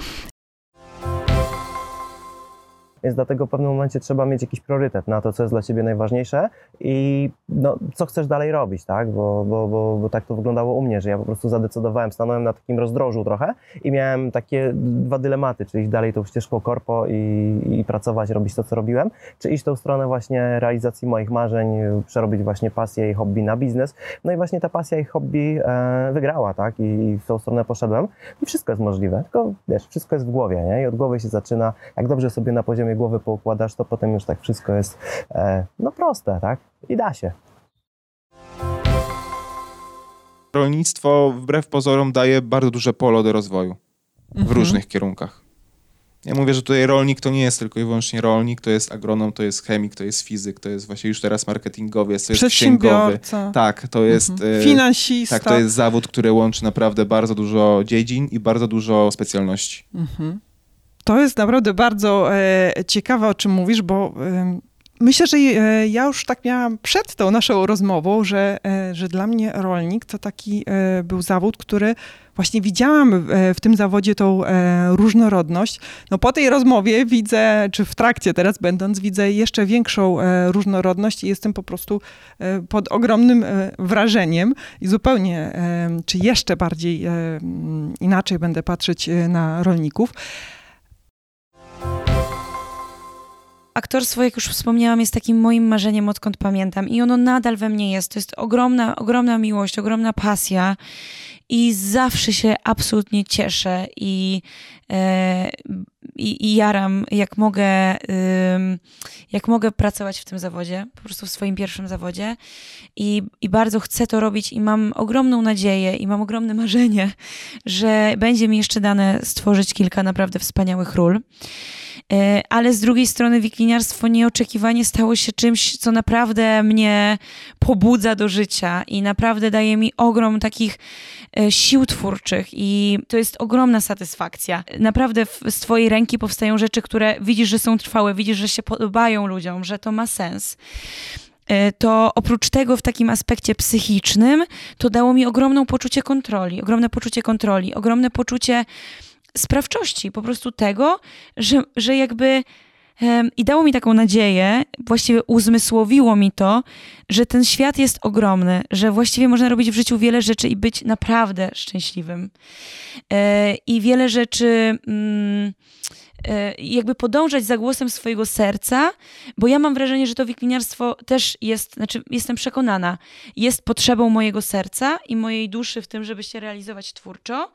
Więc dlatego w pewnym momencie trzeba mieć jakiś priorytet na to, co jest dla ciebie najważniejsze i no, co chcesz dalej robić, tak? Bo, bo, bo, bo tak to wyglądało u mnie, że ja po prostu zadecydowałem, stanąłem na takim rozdrożu trochę i miałem takie dwa dylematy, czy iść dalej tą ścieżką korpo i, i pracować, robić to, co robiłem, czy iść tą stronę właśnie realizacji moich marzeń, przerobić właśnie pasję i hobby na biznes. No i właśnie ta pasja i hobby e, wygrała, tak? I, I w tą stronę poszedłem i wszystko jest możliwe, tylko wiesz, wszystko jest w głowie, nie? I od głowy się zaczyna, jak dobrze sobie na poziomie sobie głowy poukładasz, to potem już tak wszystko jest e, no proste, tak? I da się. Rolnictwo wbrew pozorom daje bardzo duże pole do rozwoju w Mhm. różnych kierunkach. Ja mówię, że tutaj rolnik to nie jest tylko i wyłącznie rolnik, to jest agronom, to jest chemik, to jest fizyk, to jest właśnie już teraz marketingowiec, to jest księgowy. Tak, to jest... Mhm. e, Finansista. Tak, to jest zawód, który łączy naprawdę bardzo dużo dziedzin i bardzo dużo specjalności. Mhm. To jest naprawdę bardzo e, ciekawe, o czym mówisz, bo myślę, że e, ja już tak miałam przed tą naszą rozmową, że, e, że dla mnie rolnik to taki był zawód, który właśnie widziałam w tym zawodzie tą różnorodność. No po tej rozmowie widzę, czy w trakcie teraz będąc, widzę jeszcze większą różnorodność i jestem po prostu pod ogromnym wrażeniem i zupełnie, czy jeszcze bardziej inaczej będę patrzeć na rolników. Aktorstwo, jak już wspomniałam, jest takim moim marzeniem, odkąd pamiętam, i ono nadal we mnie jest. To jest ogromna, ogromna miłość, ogromna pasja, i zawsze się absolutnie cieszę i, e, i, i jaram, jak mogę, jak mogę pracować w tym zawodzie, po prostu w swoim pierwszym zawodzie. I, I bardzo chcę to robić, i mam ogromną nadzieję, i mam ogromne marzenie, że będzie mi jeszcze dane stworzyć kilka naprawdę wspaniałych ról. E, ale z drugiej strony wikliniarstwo nieoczekiwanie stało się czymś, co naprawdę mnie pobudza do życia i naprawdę daje mi ogrom takich e, sił twórczych i to jest ogromna satysfakcja. Naprawdę z twojej ręki powstają rzeczy, które widzisz, że są trwałe, widzisz, że się podobają ludziom, że to ma sens E, to oprócz tego w takim aspekcie psychicznym, to dało mi ogromną poczucie kontroli, ogromne poczucie kontroli, ogromne poczucie sprawczości, po prostu tego, że, że jakby i dało mi taką nadzieję, właściwie uzmysłowiło mi to, że ten świat jest ogromny, że właściwie można robić w życiu wiele rzeczy i być naprawdę szczęśliwym. E, I wiele rzeczy. Mm, e, jakby podążać za głosem swojego serca, bo ja mam wrażenie, że to wikliniarstwo też jest, znaczy jestem przekonana, jest potrzebą mojego serca i mojej duszy w tym, żeby się realizować twórczo.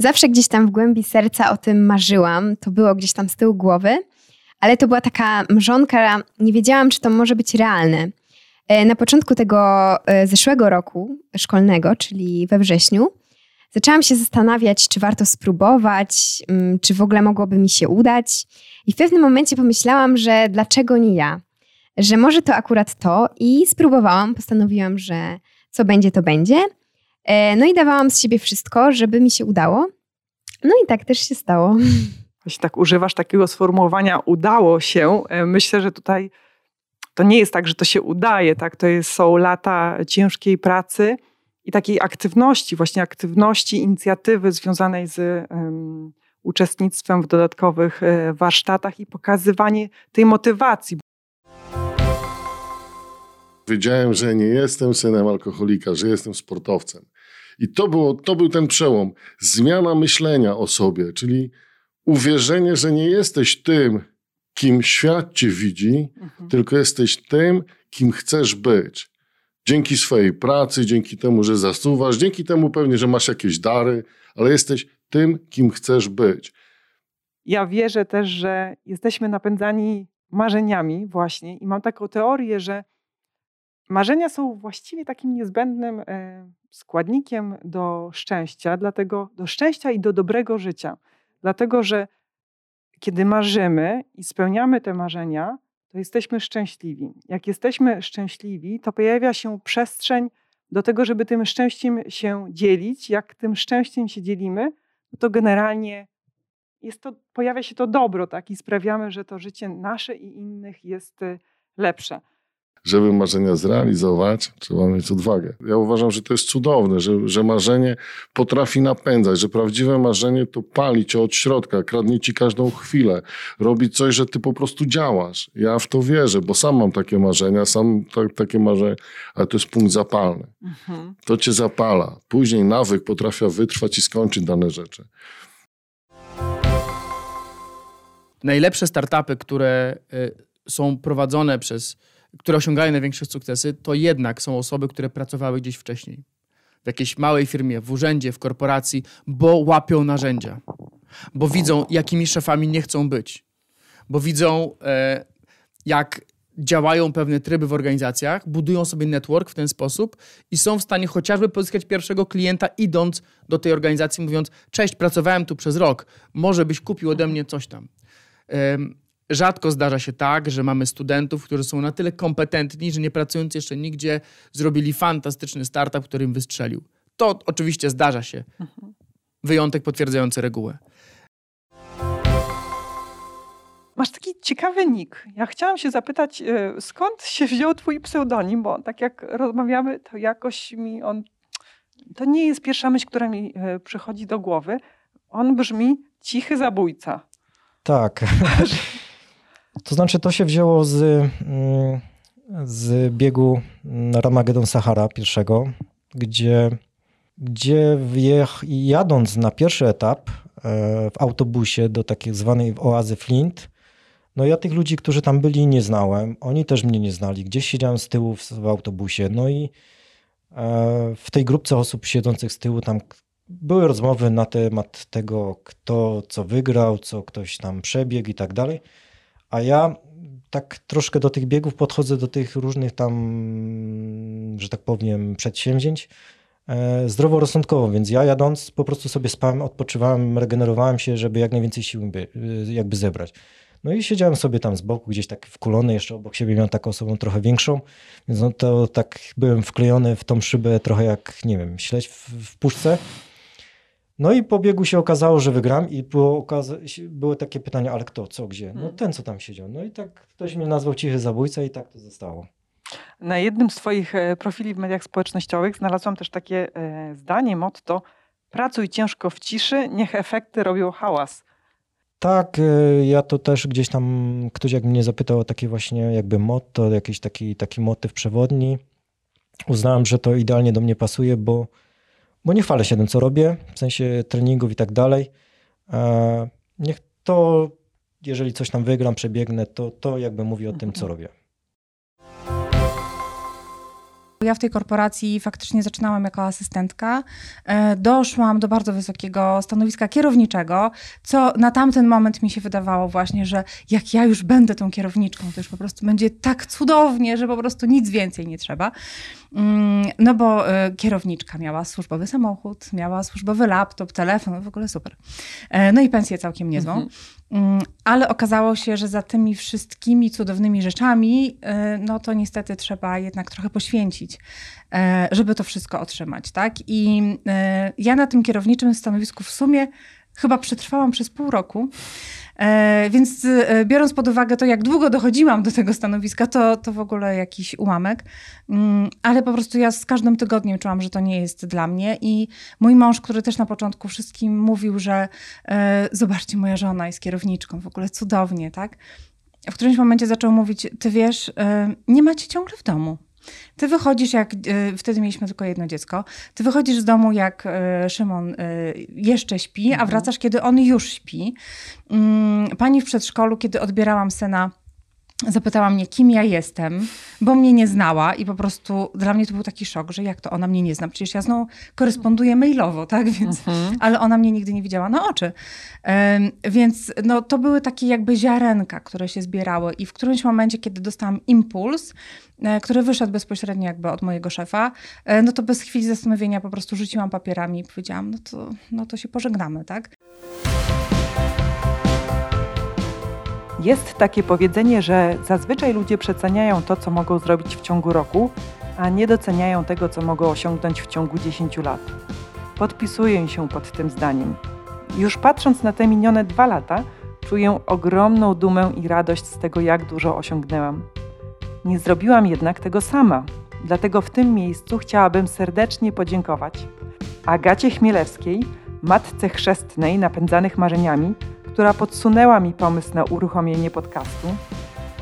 Zawsze gdzieś tam w głębi serca o tym marzyłam. To było gdzieś tam z tyłu głowy, ale to była taka mrzonka, nie wiedziałam, czy to może być realne. E, Na początku tego e, zeszłego roku szkolnego, czyli we wrześniu, zaczęłam się zastanawiać, czy warto spróbować, mm, czy w ogóle mogłoby mi się udać. I w pewnym momencie pomyślałam, że dlaczego nie ja? Że może to akurat to i spróbowałam, postanowiłam, że co będzie, to będzie. E, No i dawałam z siebie wszystko, żeby mi się udało. No i tak też się stało. Jeśli tak używasz takiego sformułowania udało się, e, myślę, że tutaj to nie jest tak, że to się udaje, tak? To jest, są lata ciężkiej pracy i takiej aktywności, właśnie aktywności, inicjatywy związanej z em, uczestnictwem w dodatkowych e, warsztatach i pokazywanie tej motywacji. Wiedziałem, że nie jestem synem alkoholika, że jestem sportowcem. I to, było, to był ten przełom. Zmiana myślenia o sobie, czyli uwierzenie, że nie jesteś tym, kim świat cię widzi, tylko jesteś tym, kim chcesz być. Dzięki swojej pracy, dzięki temu, że zasuwasz, dzięki temu pewnie, że masz jakieś dary, ale jesteś tym, kim chcesz być. Ja wierzę też, że jesteśmy napędzani marzeniami właśnie i mam taką teorię, że marzenia są właściwie takim niezbędnym e, składnikiem do szczęścia, dlatego do szczęścia i do dobrego życia. Dlatego, że kiedy marzymy i spełniamy te marzenia, to jesteśmy szczęśliwi. Jak jesteśmy szczęśliwi, to pojawia się przestrzeń do tego, żeby tym szczęściem się dzielić. Jak tym szczęściem się dzielimy, no to generalnie jest to, pojawia się to dobro, tak? I sprawiamy, że to życie nasze i innych jest y, lepsze. Żeby marzenia zrealizować, trzeba mieć odwagę. Ja uważam, że to jest cudowne, że, że marzenie potrafi napędzać, że prawdziwe marzenie to pali cię od środka, kradnie ci każdą chwilę, robi coś, że ty po prostu działasz. Ja w to wierzę, bo sam mam takie marzenia, sam ta, takie marzenia, ale to jest punkt zapalny. To cię zapala. Później nawyk potrafi wytrwać i skończyć dane rzeczy. najlepsze startupy, które y, są prowadzone przez, które osiągają największe sukcesy, to jednak są osoby, które pracowały gdzieś wcześniej. W jakiejś małej firmie, w urzędzie, w korporacji, bo łapią narzędzia. bo widzą, jakimi szefami nie chcą być, bo widzą, e, jak działają pewne tryby w organizacjach, budują sobie network w ten sposób i są w stanie chociażby pozyskać pierwszego klienta, idąc do tej organizacji, mówiąc: Cześć, pracowałem tu przez rok, może byś kupił ode mnie coś tam. Rzadko zdarza się tak, że mamy studentów, którzy są na tyle kompetentni, że nie pracując jeszcze nigdzie, zrobili fantastyczny startup, który im wystrzelił. To oczywiście zdarza się. Wyjątek potwierdzający regułę. Masz taki ciekawy nick. Ja chciałam się zapytać, e, skąd się wziął twój pseudonim, bo tak jak rozmawiamy, to jakoś mi on... To nie jest pierwsza myśl, która mi e, przychodzi do głowy. On brzmi cichy zabójca. Tak. To znaczy, to się wzięło z, mm, z biegu Ramagedon Sahara pierwszego, gdzie, gdzie jadąc na pierwszy etap e, w autobusie do takiej zwanej oazy Flint, no ja tych ludzi, którzy tam byli, nie znałem. Oni też mnie nie znali. Gdzieś siedziałem z tyłu w, w autobusie. No i e, w tej grupce osób siedzących z tyłu tam były rozmowy na temat tego, kto co wygrał, co ktoś tam przebiegł i tak dalej. A ja tak troszkę do tych biegów podchodzę do tych różnych tam, że tak powiem, przedsięwzięć e, zdroworozsądkowo, więc ja jadąc po prostu sobie spałem, odpoczywałem, regenerowałem się, żeby jak najwięcej sił by, jakby zebrać. No i siedziałem sobie tam z boku, gdzieś tak wkulony, jeszcze obok siebie miałem taką osobą trochę większą, więc no to tak byłem wklejony w tą szybę trochę jak, nie wiem, śledź w, w puszce. No i po biegu się okazało, że wygram i było, było takie pytanie, ale kto, co, gdzie? No hmm. ten, co tam siedział. No i tak ktoś mnie nazwał cichy zabójca i tak to zostało. Na jednym z twoich e, profili w mediach społecznościowych znalazłam też takie e, zdanie, motto pracuj ciężko w ciszy, niech efekty robią hałas. Tak, e, ja to też gdzieś tam, ktoś jak mnie zapytał o takie właśnie jakby motto, jakiś taki, taki motyw przewodni, uznałem, że to idealnie do mnie pasuje, bo bo nie chwalę się tym, co robię, w sensie treningów i tak dalej. E, niech to, jeżeli coś tam wygram, przebiegnę, to, to jakby mówi o tym, co mhm. robię. Ja w tej korporacji faktycznie zaczynałam jako asystentka. E, doszłam do bardzo wysokiego stanowiska kierowniczego, co na tamten moment mi się wydawało właśnie, że jak ja już będę tą kierowniczką, to już po prostu będzie tak cudownie, że po prostu nic więcej nie trzeba. Mm, no bo e, kierowniczka miała służbowy samochód, miała służbowy laptop, telefon, w ogóle super. E, no i pensję całkiem niezłą. Mhm. Mm, ale okazało się, że za tymi wszystkimi cudownymi rzeczami, y, no to niestety trzeba jednak trochę poświęcić, e, żeby to wszystko otrzymać, tak? I y, ja na tym kierowniczym stanowisku w sumie chyba przetrwałam przez pół roku. E, więc e, biorąc pod uwagę to, jak długo dochodziłam do tego stanowiska, to, to w ogóle jakiś ułamek. Mm, ale po prostu ja z każdym tygodniem czułam, że to nie jest dla mnie. I mój mąż, który też na początku wszystkim mówił, że e, zobaczcie, moja żona jest kierowniczką, w ogóle cudownie, tak? W którymś momencie zaczął mówić, ty wiesz, nie macie ciągle w domu. Ty wychodzisz jak, e, wtedy mieliśmy tylko jedno dziecko, ty wychodzisz z domu jak e, Szymon e, jeszcze śpi, a mhm. wracasz kiedy on już śpi. Mm, pani w przedszkolu, kiedy odbierałam syna, zapytała mnie, kim ja jestem, bo mnie nie znała i po prostu dla mnie to był taki szok, że jak to ona mnie nie zna? Przecież ja z nią koresponduję mailowo, tak? Więc, mhm. Ale ona mnie nigdy nie widziała na oczy. Um, więc no, to były takie jakby ziarenka, które się zbierały i w którymś momencie, kiedy dostałam impuls, e, który wyszedł bezpośrednio jakby od mojego szefa, e, no to bez chwili zastanowienia po prostu rzuciłam papierami i powiedziałam, no to, no to się pożegnamy, tak? Jest takie powiedzenie, że zazwyczaj ludzie przeceniają to, co mogą zrobić w ciągu roku, a nie doceniają tego, co mogą osiągnąć w ciągu 10 lat. Podpisuję się pod tym zdaniem. Już patrząc na te minione dwa lata, czuję ogromną dumę i radość z tego, jak dużo osiągnęłam. Nie zrobiłam jednak tego sama, dlatego w tym miejscu chciałabym serdecznie podziękować Agacie Chmielewskiej, matce chrzestnej napędzanych marzeniami, która podsunęła mi pomysł na uruchomienie podcastu,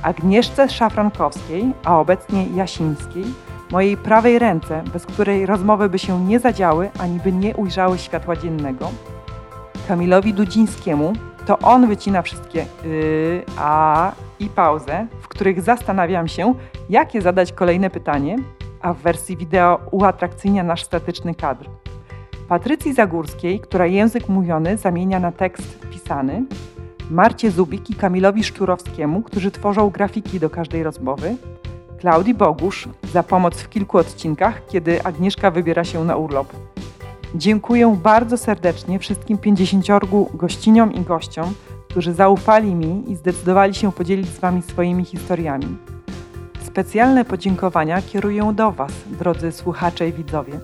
Agnieszce Szafrankowskiej, a obecnie Jasińskiej, mojej prawej ręce, bez której rozmowy by się nie zadziały ani by nie ujrzały światła dziennego, Kamilowi Dudzińskiemu, to on wycina wszystkie yy, a i pauzę, w których zastanawiam się, jakie zadać kolejne pytanie, a w wersji wideo uatrakcyjnia nasz statyczny kadr. Patrycji Zagórskiej, która język mówiony zamienia na tekst pisany, Marcie Zubik i Kamilowi Szczurowskiemu, którzy tworzą grafiki do każdej rozmowy, Klaudii Bogusz za pomoc w kilku odcinkach, kiedy Agnieszka wybiera się na urlop. Dziękuję bardzo serdecznie wszystkim 50 gościniom i gościom, którzy zaufali mi i zdecydowali się podzielić z Wami swoimi historiami. Specjalne podziękowania kieruję do Was, drodzy słuchacze i widzowie,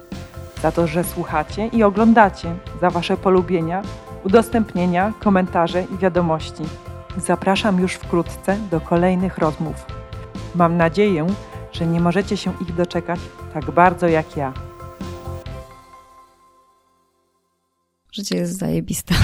za to, że słuchacie i oglądacie, za Wasze polubienia, udostępnienia, komentarze i wiadomości. Zapraszam już wkrótce do kolejnych rozmów. Mam nadzieję, że nie możecie się ich doczekać tak bardzo jak ja. Życie jest zajebiste.